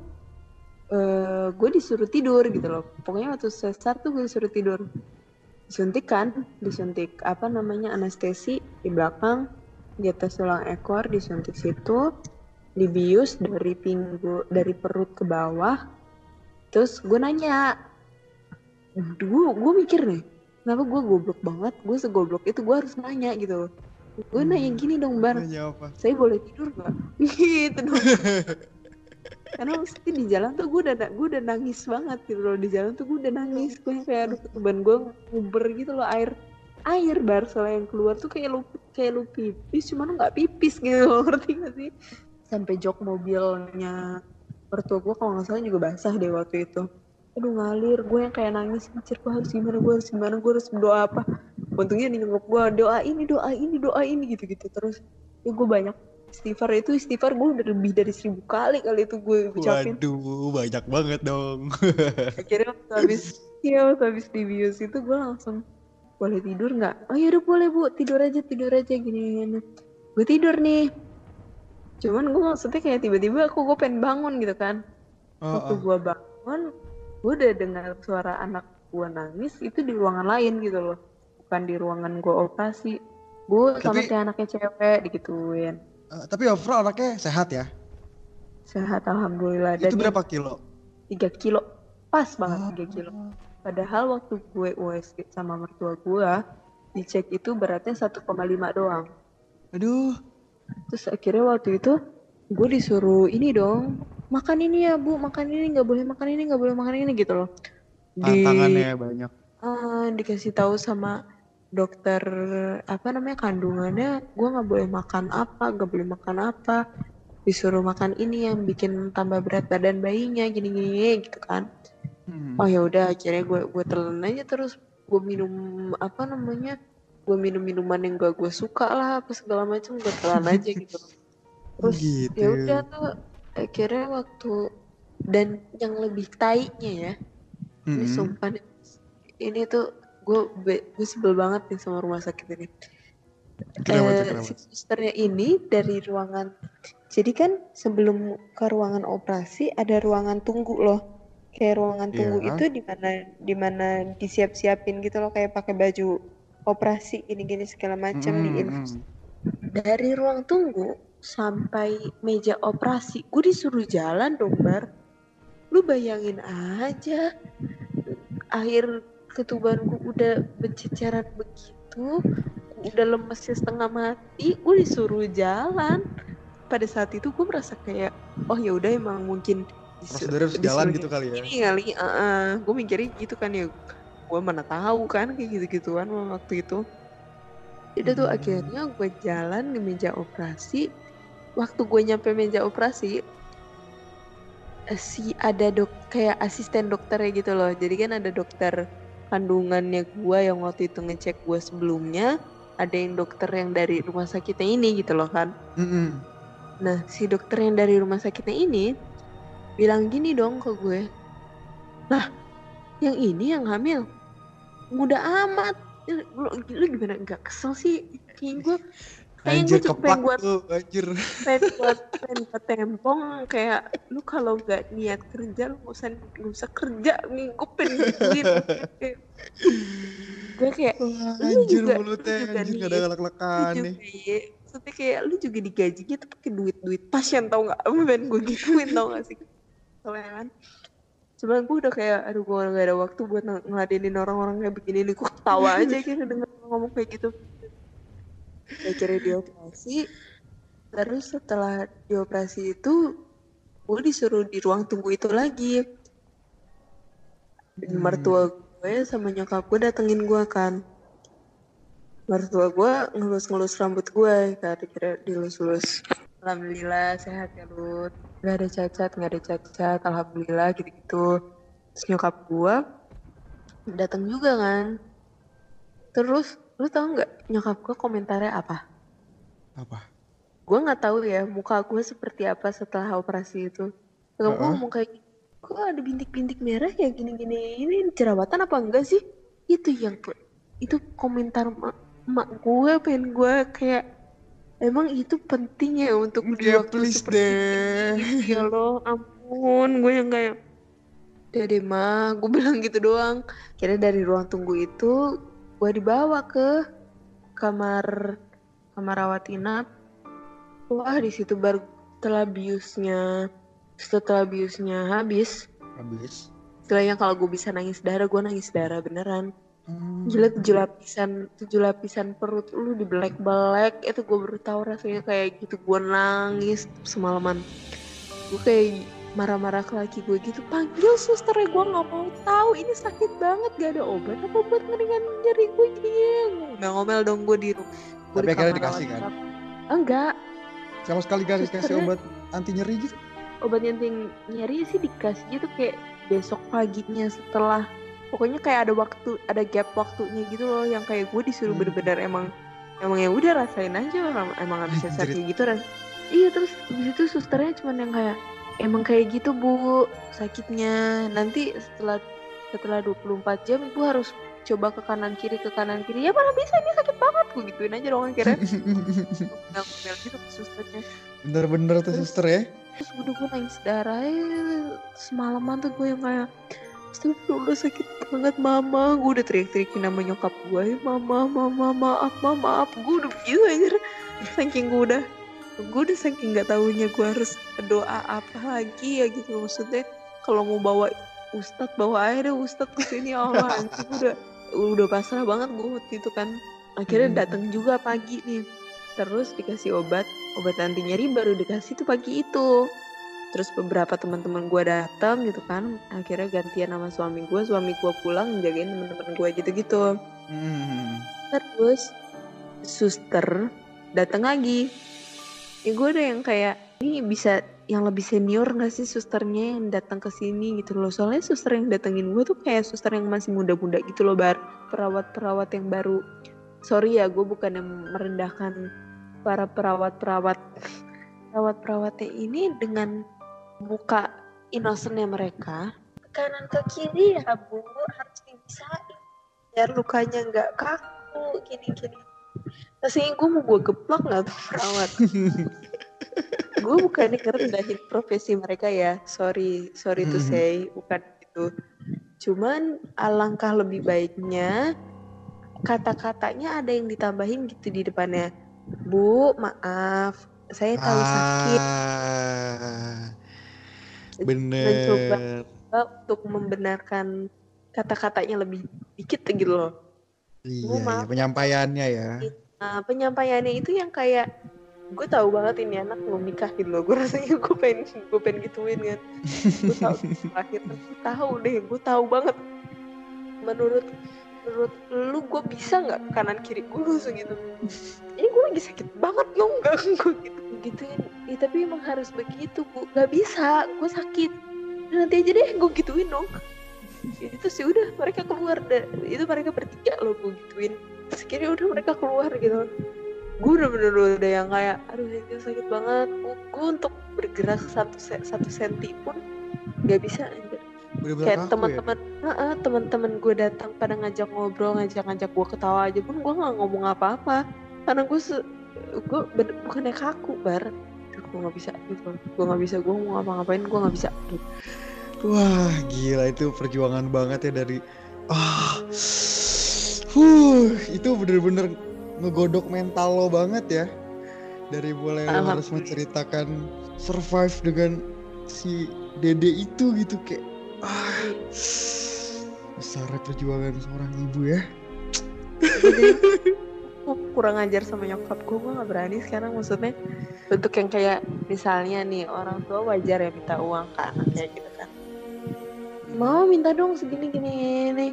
eh gue disuruh tidur gitu loh. Pokoknya waktu sesar tuh gue disuruh tidur disuntik kan disuntik apa namanya anestesi di belakang di atas tulang ekor disuntik situ dibius dari pinggul dari perut ke bawah. Terus gue nanya gue gue mikir nih kenapa gue goblok banget? Gue segoblok itu gue harus nanya gitu loh. Gue nanya gini dong bar saya boleh tidur nggak? <laughs> Gitu dong <laughs> karena mesti di jalan tuh gue udah gue udah nangis banget gitu loh. Di jalan tuh gue udah nangis. Gue kayak aduh ketuban gue nguber gitu loh. Air air bar soalnya yang keluar tuh kayak lu kayak lu pipis. Cuman lu nggak pipis gitu loh. <laughs> Ngerti gak sih? Sampai jok mobilnya mertua gue kalau nggak salah juga basah deh waktu itu. Aduh ngalir. Gue yang kayak nangis. Mikir gue harus gimana? Gue harus gimana? Gue harus berdoa apa? Untungnya nih gue doa ini doa ini doa ini gitu gitu terus. Ya gue banyak istighfar itu istighfar gue udah lebih dari seribu kali kali itu gue ucapin. Waduh, banyak banget dong. <laughs> akhirnya waktu habis iya waktu habis dibius itu gue langsung boleh tidur nggak? Oh ya udah boleh bu. Tidur aja tidur aja gini gini gue tidur nih. Cuman gue maksudnya kayak tiba-tiba aku gue pengen bangun gitu kan. Oh, waktu oh. gue bangun gue udah dengar suara anak gue nangis itu di ruangan lain gitu loh. Bukan di ruangan gue operasi. Gue sama Tapi- kayak anaknya cewek digituin Eh, tapi overall anaknya sehat ya? sehat alhamdulillah Itu dan berapa kilo? 3 kilo pas banget Oh. 3 kilo padahal waktu gue USG sama mertua gue dicek itu beratnya 1,5 doang Aduh, terus akhirnya waktu itu gue disuruh ini dong makan ini ya bu makan ini nggak boleh makan ini nggak boleh makan ini gitu loh di tantangannya banyak. eh, dikasih tahu sama dokter apa namanya kandungannya gue nggak boleh makan apa nggak boleh makan apa disuruh makan ini yang bikin tambah berat badan bayinya gini gini gitu kan Hmm. oh ya udah akhirnya gue gue telan aja terus gue minum apa namanya gue minum minuman yang gak gue suka lah apa segala macam gue telan aja <laughs> gitu terus Gitu. ya udah tuh akhirnya waktu dan yang lebih tainya ya ini Mm-mm. sumpah ini tuh gue gue sebel banget nih sama rumah sakit ini Kenapa Eh, kenapa? si susternya ini dari ruangan jadi kan sebelum ke ruangan operasi ada ruangan tunggu loh kayak ruangan tunggu Iya. itu di mana di mana disiap-siapin gitu loh kayak pakai baju operasi gini-gini segala macam Mm-mm, di mm-mm. dari ruang tunggu sampai meja operasi gue disuruh jalan dong bar lu bayangin aja akhir ketubanku udah berceceran begitu udah lemesnya setengah mati gue disuruh jalan. Pada saat itu gue merasa kayak oh ya udah emang mungkin disu- Prosedurnya harus jalan disuruh gitu kali ya. ini kali gue mikirnya gitu kan ya gue mana tahu kan kayak gitu gituan waktu itu. Itu tuh Hmm. akhirnya gue jalan ke meja operasi. Waktu gue nyampe meja operasi eh, si ada dok kayak asisten dokternya gitu loh. Jadi kan ada dokter kandungannya gue yang waktu itu ngecek gue sebelumnya ada yang dokter yang dari rumah sakitnya ini gitu loh kan Mm-mm. Nah, si dokter yang dari rumah sakitnya ini bilang gini dong ke gue. Lah, yang ini yang hamil muda amat. Lu, lu gimana nggak kesel sih? Kayak gue kayaknya Anjir gue pengen buat tuh, anjir. pengen <laughs> buat pengen buat tempong kayak lu kalau nggak niat kerja lu nggak usah nggak usah kerja nih gue pengen <laughs> Kayak- gue kayak Wah, Lu anjir juga- mulutnya lu juga anjir gak ada lek-lekan nih. maksudnya kayak lu juga digajinya tuh pakai duit duit pasien tau nggak? Lu pengen gue gituin tau gak sih? Soalnya kan cuman gue udah kayak aduh gue gak ada waktu buat ng- ngeladenin orang-orang kayak begini nih. Gue ketawa aja gitu denger ngomong kayak gitu akhirnya dioperasi. Terus setelah dioperasi itu gue disuruh di ruang tunggu itu lagi. Dan Hmm. mertua gue sama nyokap gue datengin gue kan. Mertua gue ngelus-ngelus rambut gue kan kira dilus-lus. Alhamdulillah sehat ya Lut nggak ada cacat nggak ada cacat. Alhamdulillah gitu-gitu. Terus nyokap gue datang juga kan. Terus lu tau nggak nyokap gue komentarnya apa Apa? gue nggak tahu ya muka gue seperti apa setelah operasi itu kalau gue Heeh. ngomong kayak kok ada bintik-bintik merah ya gini-gini ini jerawatan apa enggak sih itu yang itu komentar mak, mak gue pengen gue kayak emang itu penting ya untuk di Ya, waktu please deh. ini ya lo ampun gue yang kayak udah deh mah gue bilang gitu doang kira dari ruang tunggu itu gue dibawa ke kamar kamar rawat inap. Wah di situ baru setelah biusnya setelah biusnya habis Habis. istilahnya kalau gue bisa nangis darah gue nangis darah beneran. Hmm. gila tujuh lapisan tujuh lapisan perut lu di black black itu gue baru tahu rasanya kayak gitu. Gue nangis semalaman gue kayak marah-marah ke laki gue gitu panggil suster ya gue nggak mau tahu ini sakit banget gak ada obat apa buat ngeringan nyeri gue gini nggak ngomel dong gue di ru- gua Tapi di akhirnya dikasih kan? enggak Sama sekali gak dikasih obat anti nyeri gitu. obat yang ting- nyeri sih dikasih gitu kayak besok paginya setelah pokoknya kayak ada waktu ada gap waktunya gitu loh yang kayak gue disuruh Hmm. bener-bener emang emang ya udah rasain aja emang emang nggak bisa sakit gitu ras iya terus di situ susternya cuman yang kayak emang kayak gitu bu sakitnya. Nanti setelah setelah 24 jam ibu harus coba ke kanan kiri ke kanan kiri. Ya mana bisa ini sakit banget. Gue gituin aja dong akhirnya. <laughs> Ngomel gitu ke susternya. Bener-bener tuh Terus- suster ya. terus udah gue nangis darah ya, semalaman tuh gue yang kayak Astagfirullah sakit banget mama. Gue udah teriak-teriakin nama nyokap gue Mama, mama, maaf, mama, maaf Gue udah begitu aja Saking gue udah Gue udah saking gak taunya gue harus doa apa lagi ya gitu. Maksudnya kalau mau bawa Ustadz bawa aja deh Ustadz ke sini ya Allah <laughs> udah Udah pasrah banget gue waktu itu kan. Hmm. Akhirnya datang juga pagi nih. Terus dikasih obat Obat anti nyeri baru dikasih tuh pagi itu. Terus beberapa teman-teman gue datang gitu kan. Akhirnya gantian sama suami gue suami gue pulang jagain teman-teman gue gitu-gitu. Hmm. terus suster datang lagi ya gue ada yang kayak ini bisa yang lebih senior gak sih susternya yang datang ke sini? Gitu loh. Soalnya suster yang datengin gue tuh kayak suster yang masih muda-muda gitu loh bar. Perawat-perawat yang baru. Sorry ya gue bukan yang merendahkan para perawat-perawat. Perawat-perawatnya ini dengan muka innocentnya mereka. Kanan ke kiri ya bu harus dibisain. Biar lukanya nggak kaku gini-gini Rasanya gue mau gue geplak nggak tuh perawat <laughs> gue bukannya ngerendahin profesi mereka ya sorry sorry to Mhm. say bukan gitu cuman alangkah lebih baiknya kata-katanya ada yang ditambahin gitu di depannya bu maaf saya tahu sakit Ah, mencoba bener. untuk membenarkan kata-katanya lebih dikit gitu loh. Iya, Bu, iya, maaf. penyampaiannya ya. Nah, penyampaiannya itu yang kayak gue tahu banget ini anak belum nikah gitu loh. Gue rasanya <laughs> gue pengen gue pengen gituin kan. Gue tahu <laughs> terakhir tahu deh, gue tahu banget. Menurut menurut lu gue bisa nggak kanan kiri gue langsung gitu. Ini gue lagi sakit banget lo nggak <laughs> gue gitu gituin. Ya, tapi emang harus begitu bu. Gak bisa, gue sakit. Nanti aja deh gue gituin dong. itu sih udah mereka keluar da- itu mereka bertiga loh gue gituin terus udah mereka keluar gitu gue udah bener udah yang kayak aduh ini sakit banget gue, untuk bergerak satu se- satu senti pun nggak bisa anjir. Kayak ya. teman-teman Heeh, teman-teman gue datang pada ngajak ngobrol ngajak-ngajak gue ketawa aja pun gue nggak ngomong apa-apa karena gue se gue bukannya kaku bar gue nggak bisa gitu gue nggak bisa gue mau ngapa-ngapain gue nggak bisa gitu. Wah, gila itu perjuangan banget ya dari ah. Huh, itu bener-bener ngegodok mental lo banget ya. Dari mulai lo harus menceritakan survive dengan si Dede itu gitu kayak ah. Besar perjuangan seorang ibu ya. Jadi, kurang ajar sama nyokap gue gue nggak berani sekarang maksudnya bentuk yang kayak misalnya nih orang tua wajar ya minta uang ke anaknya gitu kan mau minta dong segini gini nih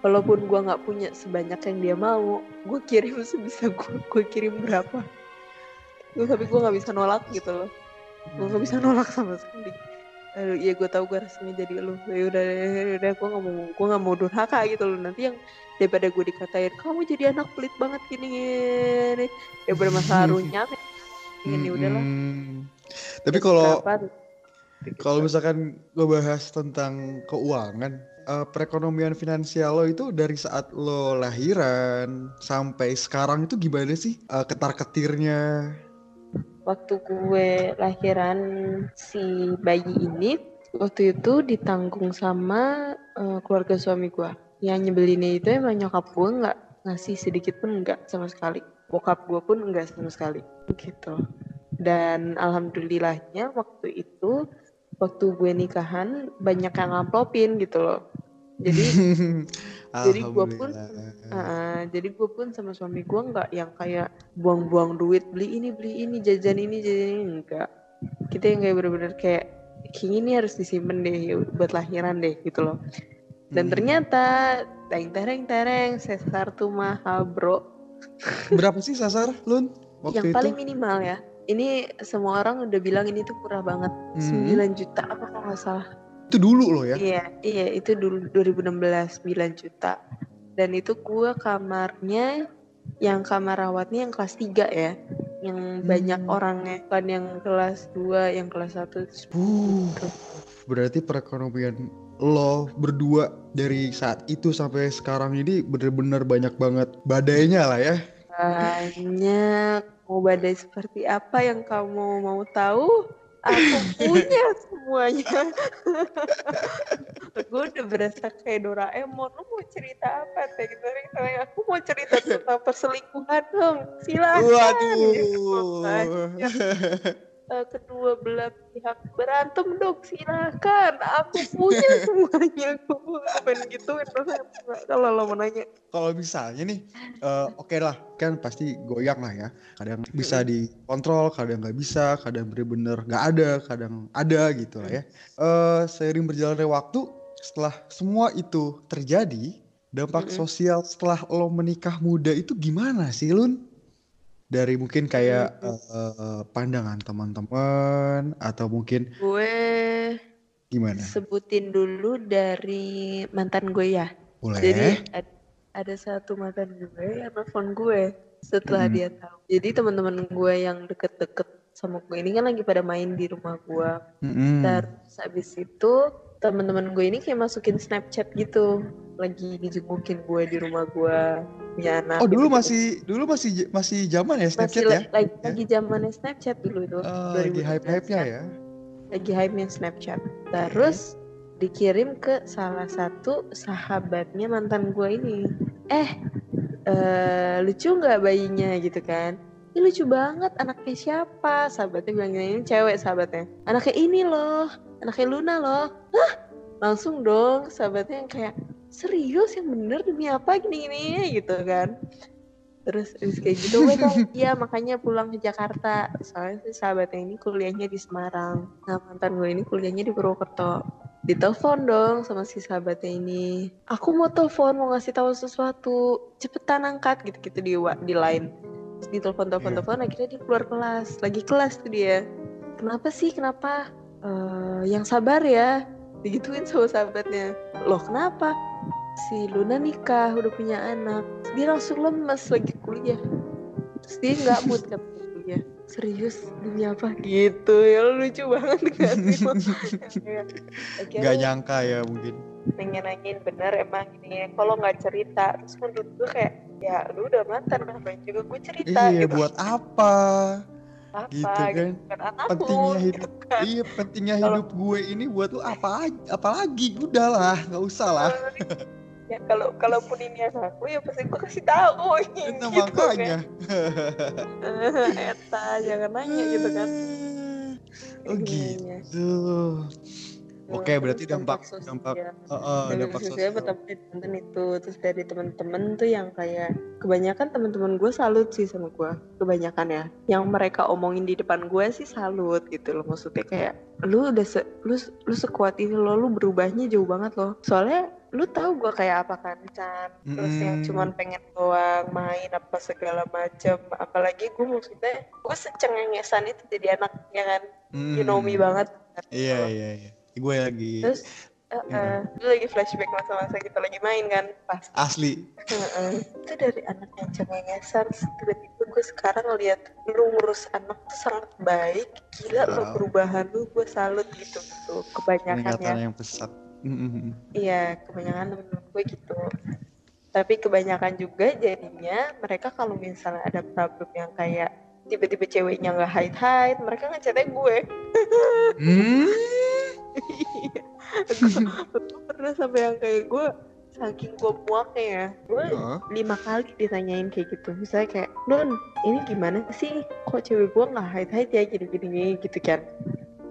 walaupun gue nggak punya sebanyak yang dia mau gue kirim <laughs> sebisa gue gue kirim berapa. Gue tapi gue nggak bisa nolak gitu loh. Gue nggak bisa nolak sama sekali. Aduh, ya gue tahu gue resmi jadi lu. Ya udah ya udah gue nggak mau gue nggak mau durhaka gitu loh. Nanti yang daripada gue dikatain kamu jadi anak pelit banget gini gini. Daripada masalah <laughs> runyam ini udahlah. Mm-mm. Tapi kalau kalau misalkan gue bahas tentang keuangan, eh, perekonomian finansial lo itu dari saat lo lahiran sampai sekarang itu gimana sih uh, ketar ketirnya? waktu gue lahiran si bayi ini waktu itu ditanggung sama eh, keluarga suami gue. Yang nyebelinnya itu emang nyokap gue nggak ngasih sedikit pun nggak sama sekali. Bokap gue pun nggak sama sekali gitu. Dan alhamdulillahnya waktu itu waktu gue nikahan banyak yang ngamplopin gitu loh jadi <laughs> Jadi gua pun-. Uh, jadi gue pun sama suami gue nggak yang kayak buang-buang duit beli ini beli ini jajan ini jajan ini enggak kita yang kayak bener-bener kayak kayak ini harus disimpan deh buat lahiran deh gitu loh dan Hmm. ternyata tereng tereng tereng sesar tuh mahal bro berapa sih sasar Lun waktu yang itu? paling minimal ya ini semua orang udah bilang ini tuh murah banget Hmm. 9 juta apa kalau nggak salah Itu dulu loh ya. Iya, iya itu dulu 2016 9 juta. Dan itu gua kamarnya yang kamar rawatnya yang kelas 3 ya. Yang banyak Hmm. orangnya, bukan yang kelas 2, yang kelas 1 Uh, berarti perekonomian lo berdua dari saat itu sampai sekarang ini bener-bener banyak banget badainya lah ya. Banyak. Mau badai seperti apa yang kamu mau tahu? Aku punya semuanya. <laughs> gue udah berasa kayak Doraemon. Lu mau cerita apa? Teh? Gitu. Aku mau cerita tentang perselingkuhan dong. Silakan. Waduh. Eh, kedua belah pihak berantem dong silakan aku punya <laughs> semuanya gue pengen gituin kalau lo mau nanya Kalau misalnya nih, eh, oke lah, kan pasti goyang lah ya. Kadang bisa dikontrol, kadang nggak bisa, kadang bener-bener nggak ada, kadang ada gitu lah ya. Eh, seiring berjalannya waktu, setelah semua itu terjadi, dampak Mm-mm. sosial setelah lo menikah muda itu gimana sih, Lun? Dari mungkin kayak Mm. eh, pandangan teman-teman atau mungkin gue gimana? sebutin dulu dari mantan gue ya Boleh? jadi ad- ada satu mantan gue yang telepon gue setelah Mm-mm. dia tahu jadi teman-teman gue yang deket-deket sama gue ini kan lagi pada main di rumah gue Mm-mm. Terus habis itu teman-teman gue ini kayak masukin Snapchat gitu, lagi dijengukin gue di rumah gue punya anak. Oh dulu gitu. masih dulu masih masih zaman ya masih Snapchat la- ya? lagi Ya. lagi zamannya Snapchat dulu itu. Oh, lagi 2016 hype-hype-nya ya. Lagi hype-nya Snapchat. Terus dikirim ke salah satu sahabatnya mantan gue ini. Eh, eh lucu nggak bayinya gitu kan? Ini lucu banget, anaknya siapa? Sahabatnya bilang ini cewek sahabatnya. Anaknya ini loh, anaknya Luna loh. Hah? Langsung dong sahabatnya yang kayak, serius yang bener demi apa gini-gini gitu kan. Terus abis kayak gitu, gue kan, <laughs> iya makanya pulang ke Jakarta. Soalnya si sahabatnya ini kuliahnya di Semarang. Nah mantan gue ini kuliahnya di Purwokerto. Ditelepon dong sama si sahabatnya ini. Aku mau telepon, mau ngasih tahu sesuatu. Cepetan angkat gitu-gitu di di line. Terus ditelepon telepon Iya. telepon akhirnya dia keluar kelas. Lagi kelas tuh dia. Kenapa sih? Kenapa? "Eh, yang sabar ya. Digituin sama sahabatnya. Loh kenapa? Si Luna nikah, udah punya anak. Dia langsung lemes lagi kuliah. Terus dia nggak mood kan kuliah. Serius demi apa gitu ya lucu banget gak sih lo? Kayak, Gak akhirnya nyangka ya mungkin. nanya-nanyain bener emang ini ya kalau nggak cerita terus menurut gue kayak ya lu udah mantan ngapain juga gue cerita Iya gitu buat apa? Apa gitu gitu kan. kan anak Pentingnya hidup. gitu kan. Iya pentingnya Kalau- hidup gue ini buat lu apa apalagi udah lah nggak usah lah. ya kalau kalaupun ini anakku ya pasti gue kasih tahu <laughs> Itu gitu makanya. kan <laughs> eta jangan nanya gitu kan <laughs> Oh Iya, gitu. Oke, berarti Terus dampak dampak sosial. uh, uh, Dampak dampak sosial sosial. pertama temen itu terus dari temen-temen tuh yang kayak kebanyakan temen-temen gue salut sih sama gue kebanyakan ya yang mereka omongin di depan gue sih salut gitu loh maksudnya kayak lu udah se lu lu sekuat ini loh lu berubahnya jauh banget loh soalnya lu tahu gue kayak apa kan Chan terus yang Mm-mm. cuman pengen doang main apa segala macam apalagi gue maksudnya gue secengengesan itu jadi anak ya kan you know me Hmm. banget Iya iya iya. Gue lagi terus eh, lu lagi flashback masa-masa kita lagi main kan pas asli. Itu dari anak yang cengengesan tiba-tiba gue sekarang lihat lu ngurus anak tuh sangat baik gila lo Wow. perubahan lu gue salut gitu tuh kebanyakan ya yang pesat. <laughs> Iya kebanyakan temen-temen gue gitu tapi kebanyakan juga jadinya mereka kalau misalnya ada problem yang kayak tiba-tiba ceweknya nggak hide hide mereka ngechatnya gue <laughs> Hmm. Gue pernah sampai yang kayak gue saking gue muaknya ya. Gue Oh. lima kali ditanyain kayak gitu. Misalnya kayak Nun ini gimana sih? Kok cewek gue nggak hide hide ya gini gini gitu kan.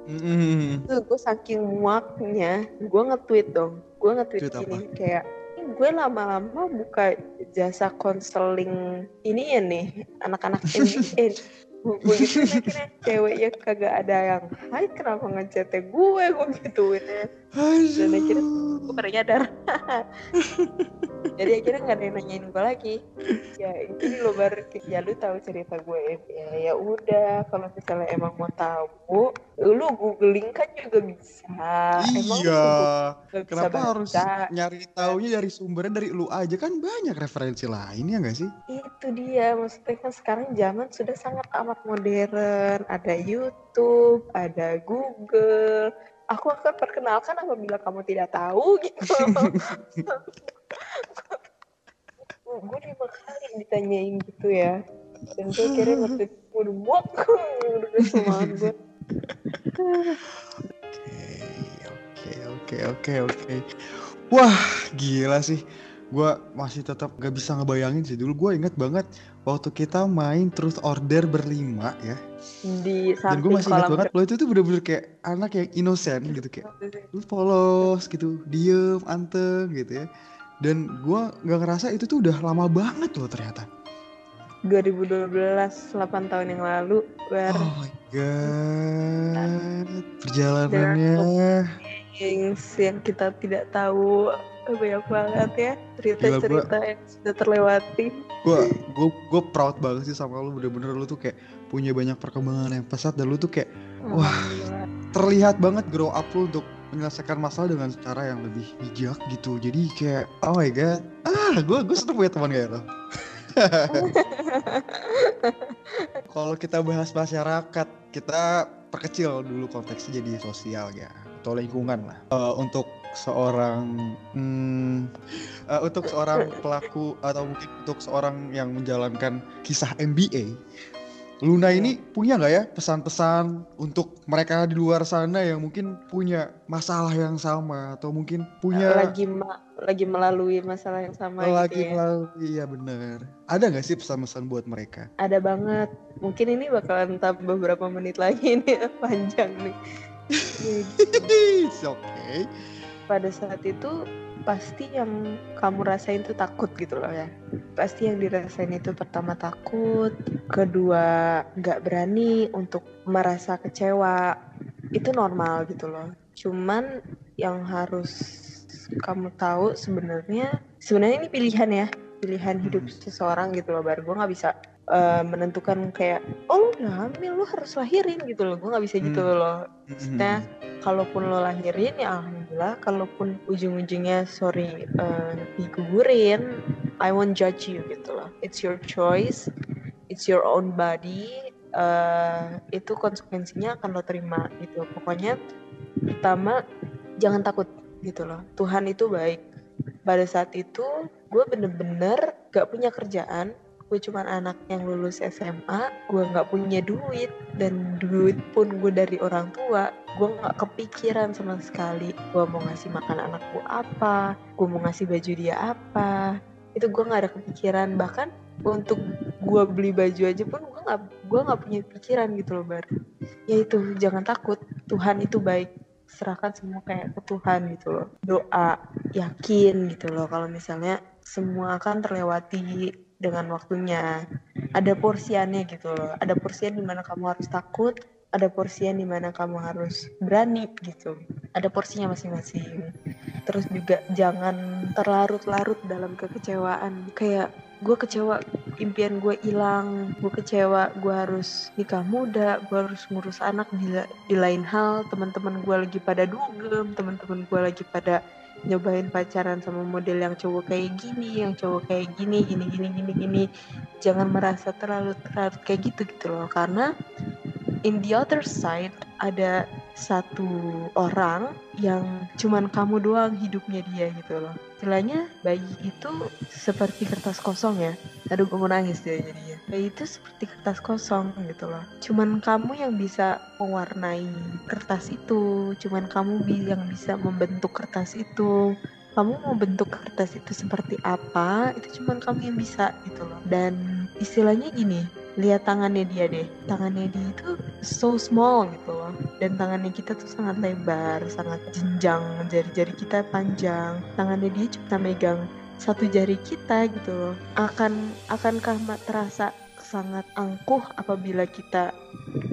Mm-mm. Terus gue saking muaknya gue nge-tweet dong. Gue nge-tweet Tweet apa? gini kayak "Ini gue lama-lama buka jasa konseling ini ya nih anak-anak NBA <laughs> gue gitu akhirnya ceweknya kagak ada yang hide kenapa ngechatnya gue? Gue gituin ya Dan akhirnya gue baru nyadar. <laughs> Jadi akhirnya nggak ada yang nanyain gue lagi. Ya ini lo baru ya lu tahu cerita gue ya? Ya udah kalau misalnya emang mau tahu lu googling kan juga bisa. Emang Iya. bisa Kenapa harus baca nyari taunya dari sumbernya dari lu aja? Kan banyak referensi lain ya nggak sih? itu dia maksudnya kan sekarang zaman sudah sangat amat modern. Ada YouTube ada Google aku akan perkenalkan apabila kamu tidak tahu gitu <laughs> gue lima kali ditanyain gitu ya dan gue kira ngerti gue udah muak udah semangat gue Oke, oke, oke, oke, oke. Wah, gila sih. Gua masih tetap gak bisa ngebayangin sih. Dulu gue inget banget waktu kita main Truth Order berlima ya. di Dan gue masih kolam banget lo itu tuh bener-bener kayak anak yang innocent gitu kayak lu polos gitu, diem, anteng gitu ya. Dan gua nggak ngerasa itu tuh udah lama banget loh ternyata. 2012 8 tahun yang lalu where Oh my god, perjalanannya. yang kita tidak tahu banyak banget ya cerita-cerita yang sudah terlewati. Gue gue gue proud banget sih sama lu. Bener-bener lu tuh kayak punya banyak perkembangan yang pesat dan lu tuh kayak Wah. Alhamdulillah. terlihat banget grow up lu untuk menyelesaikan masalah dengan cara yang lebih bijak gitu. Jadi kayak oh my god. Ah gue gue seneng punya teman kayak lo <laughs> kalau kita bahas masyarakat kita perkecil dulu konteksnya jadi sosial ya atau lingkungan lah. Eh, untuk seorang hmm, eh, untuk seorang pelaku atau mungkin untuk seorang yang menjalankan kisah MBA Luna ini punya nggak ya pesan-pesan untuk mereka di luar sana yang mungkin punya masalah yang sama atau mungkin punya lagi ma- lagi melalui masalah yang sama lagi gitu ya. melalui iya bener. Ada nggak sih pesan-pesan buat mereka? Ada banget. Mungkin ini bakalan tetap beberapa menit lagi <laughs> nih panjang nih. Gitu. <laughs> It's okay pada saat itu pasti yang kamu rasain tuh takut gitu loh ya. Pasti yang dirasain itu pertama takut kedua nggak berani untuk merasa kecewa. Itu normal gitu loh. Cuman yang harus kamu tahu sebenarnya sebenarnya ini pilihan ya. Pilihan hidup seseorang gitu loh baru gue nggak bisa eh, menentukan kayak oh lu hamil lu harus lahirin gitu loh. Gue nggak bisa gitu Hmm. loh. Maksudnya kalaupun lo lahirin ya alhamdulillah. Kalaupun ujung-ujungnya sorry eh, digugurin I won't judge you gitu loh. It's your choice. It's your own body. Eh, itu konsekuensinya akan lo terima gitu. Pokoknya pertama jangan takut gitu loh. Tuhan itu baik. Pada saat itu gue bener-bener gak punya kerjaan gue cuman anak yang lulus SMA gue nggak punya duit dan duit pun gue dari orang tua gue nggak kepikiran sama sekali. Gue mau ngasih makan anak gue apa gue mau ngasih baju dia apa. Itu gue nggak ada kepikiran. Bahkan untuk gue beli baju aja pun gue nggak gue nggak punya pikiran gitu loh bar. Ya itu jangan takut. Tuhan itu baik. Serahkan semua kayak ke Tuhan gitu loh. Doa yakin gitu loh. Kalau misalnya semua akan terlewati dengan waktunya. Ada porsiannya gitu loh. Ada porsian di mana kamu harus takut ada porsian di mana kamu harus berani gitu. Ada porsinya masing-masing. Terus juga jangan terlarut-larut dalam kekecewaan. Kayak gue kecewa impian gue hilang. Gue kecewa gue harus nikah muda gue harus ngurus anak. Di, di lain hal teman-teman gue lagi pada dugem teman-teman gue lagi pada nyobain pacaran sama model yang cowok kayak gini yang cowok kayak gini gini gini gini gini jangan merasa terlalu terlalu kayak gitu gitu loh karena in the other side ada satu orang yang cuman kamu doang hidupnya dia gitu loh. Istilahnya bayi itu seperti kertas kosong ya. Aduh gue mau nangis dia jadinya. Bayi itu seperti kertas kosong gitu loh. Cuman kamu yang bisa mewarnai kertas itu. Cuman kamu yang bisa membentuk kertas itu kamu mau bentuk kertas itu seperti apa itu cuman kamu yang bisa gitu loh dan istilahnya gini lihat tangannya dia deh tangannya dia itu so small gitu loh dan tangannya kita tuh sangat lebar sangat jenjang jari-jari kita panjang tangannya dia cuma megang satu jari kita gitu loh. Akan akankah terasa sangat angkuh apabila kita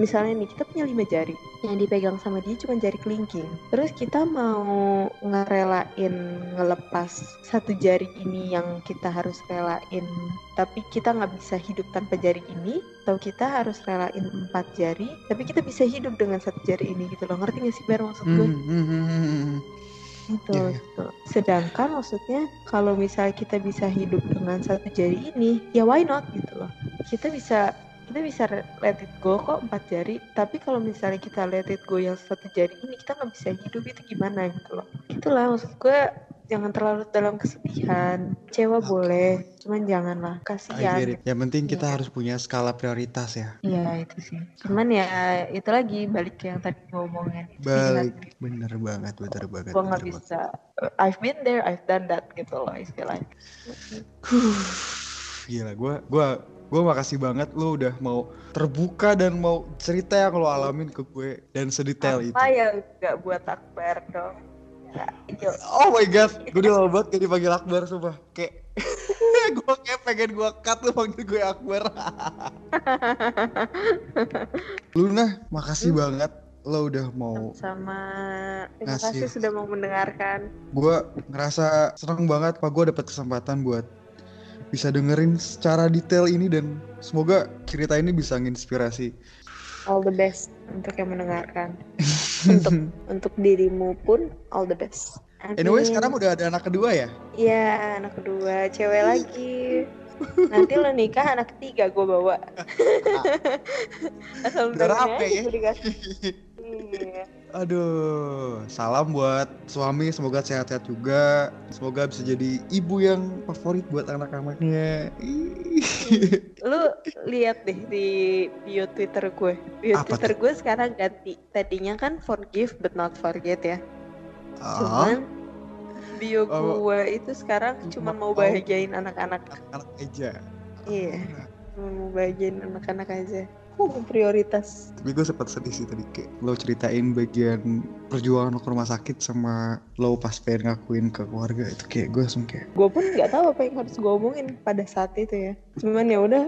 misalnya nih kita punya lima jari yang dipegang sama dia cuma jari kelingking. Terus kita mau ngerelain ngelepas satu jari ini yang kita harus relain tapi kita nggak bisa hidup tanpa jari ini atau kita harus relain empat jari tapi kita bisa hidup dengan satu jari ini gitu loh. Ngerti gak sih Ber maksud gue? Mm -hmm. Gitu, yeah, yeah. gitu. Sedangkan maksudnya kalau misalnya kita bisa hidup dengan satu jari ini, ya why not gitu loh. Kita bisa kita bisa let it go kok empat jari tapi kalau misalnya kita let it go yang satu jari ini kita nggak bisa hidup itu gimana gitu loh itulah maksud gue jangan terlalu dalam kesedihan. Cewa okay. boleh cuman janganlah. Kasihan. Yang penting kita yeah. harus punya skala prioritas ya. Iya itu sih. Cuman ya itu lagi balik ke yang tadi ngomongin. Balik. Bener banget bener banget gue nggak bisa. I've been there I've done that gitu loh istilahnya. Gila gue gue gue makasih banget lo udah mau terbuka dan mau cerita yang lo alamin ke gue dan sedetail Apa itu. Apa yang gak buat Akbar dong? Oh my god, gue udah lama banget kayak dipanggil Akbar sumpah. Kayak <laughs> gue kayak pengen gue cut lo panggil gue Akbar. <laughs> Luna, makasih hmm. banget lo udah mau sama terima ngasih. kasih sudah mau mendengarkan gue ngerasa seneng banget pak gue dapet kesempatan buat bisa dengerin secara detail ini dan semoga cerita ini bisa menginspirasi. All the best untuk yang mendengarkan. <laughs> untuk <laughs> untuk dirimu pun all the best. Amin. Anyway, sekarang udah ada anak kedua ya? Iya, anak kedua, cewek lagi. Nanti lo nikah anak ketiga gue bawa. <laughs> Asal udah rapi ya. <laughs> Iya. Aduh, salam buat suami, semoga sehat-sehat juga. Semoga bisa jadi ibu yang favorit buat anak-anaknya. Lu lihat deh di bio Twitter gue. Bio Apa Twitter gue sekarang ganti. Tadinya kan forgive but not forget ya. Oh. Cuman bio oh. gue itu sekarang cuma mau bahagiain anak-anak. Anak aja. Iya. Cuma mau bahagiain anak-anak aja uh, prioritas. Tapi gue sempat sedih sih tadi kayak lo ceritain bagian perjuangan lo ke rumah sakit sama lo pas pengen ngakuin ke keluarga itu kayak gue langsung kayak gue pun nggak tahu apa yang harus gue omongin pada saat itu ya. Cuman ya udah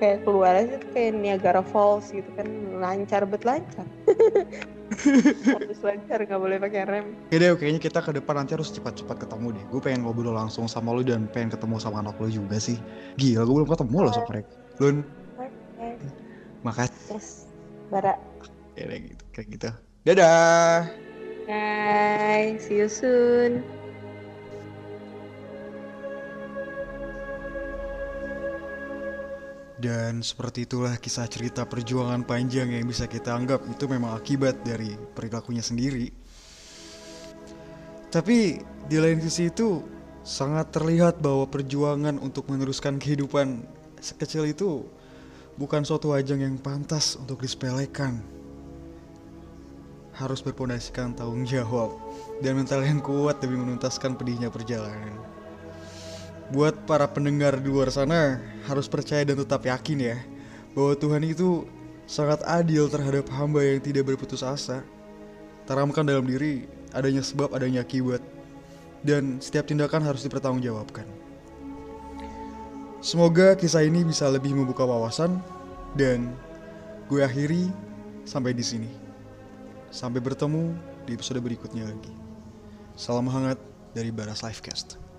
kayak keluar aja tuh kayak Niagara Falls gitu kan lancar bet lancar. <laughs> Harus lancar nggak boleh pakai rem. Ya deh kayaknya kita ke depan nanti harus cepat-cepat ketemu deh. Gue pengen ngobrol langsung sama lo dan pengen ketemu sama anak lo juga sih. Gila gue belum ketemu lo sama mereka. Lun Makasih. Yes, Bara. Ya gitu, kayak gitu. Dadah. Bye, see you soon. Dan seperti itulah kisah cerita perjuangan panjang yang bisa kita anggap itu memang akibat dari perilakunya sendiri. Tapi di lain sisi itu sangat terlihat bahwa perjuangan untuk meneruskan kehidupan sekecil itu bukan suatu ajang yang pantas untuk disepelekan. Harus berpondasikan tanggung jawab dan mental yang kuat demi menuntaskan pedihnya perjalanan. Buat para pendengar di luar sana, harus percaya dan tetap yakin ya, bahwa Tuhan itu sangat adil terhadap hamba yang tidak berputus asa. Tanamkan dalam diri adanya sebab adanya akibat dan setiap tindakan harus dipertanggungjawabkan. Semoga kisah ini bisa lebih membuka wawasan dan gue akhiri sampai di sini. Sampai bertemu di episode berikutnya lagi. Salam hangat dari Baras Livecast.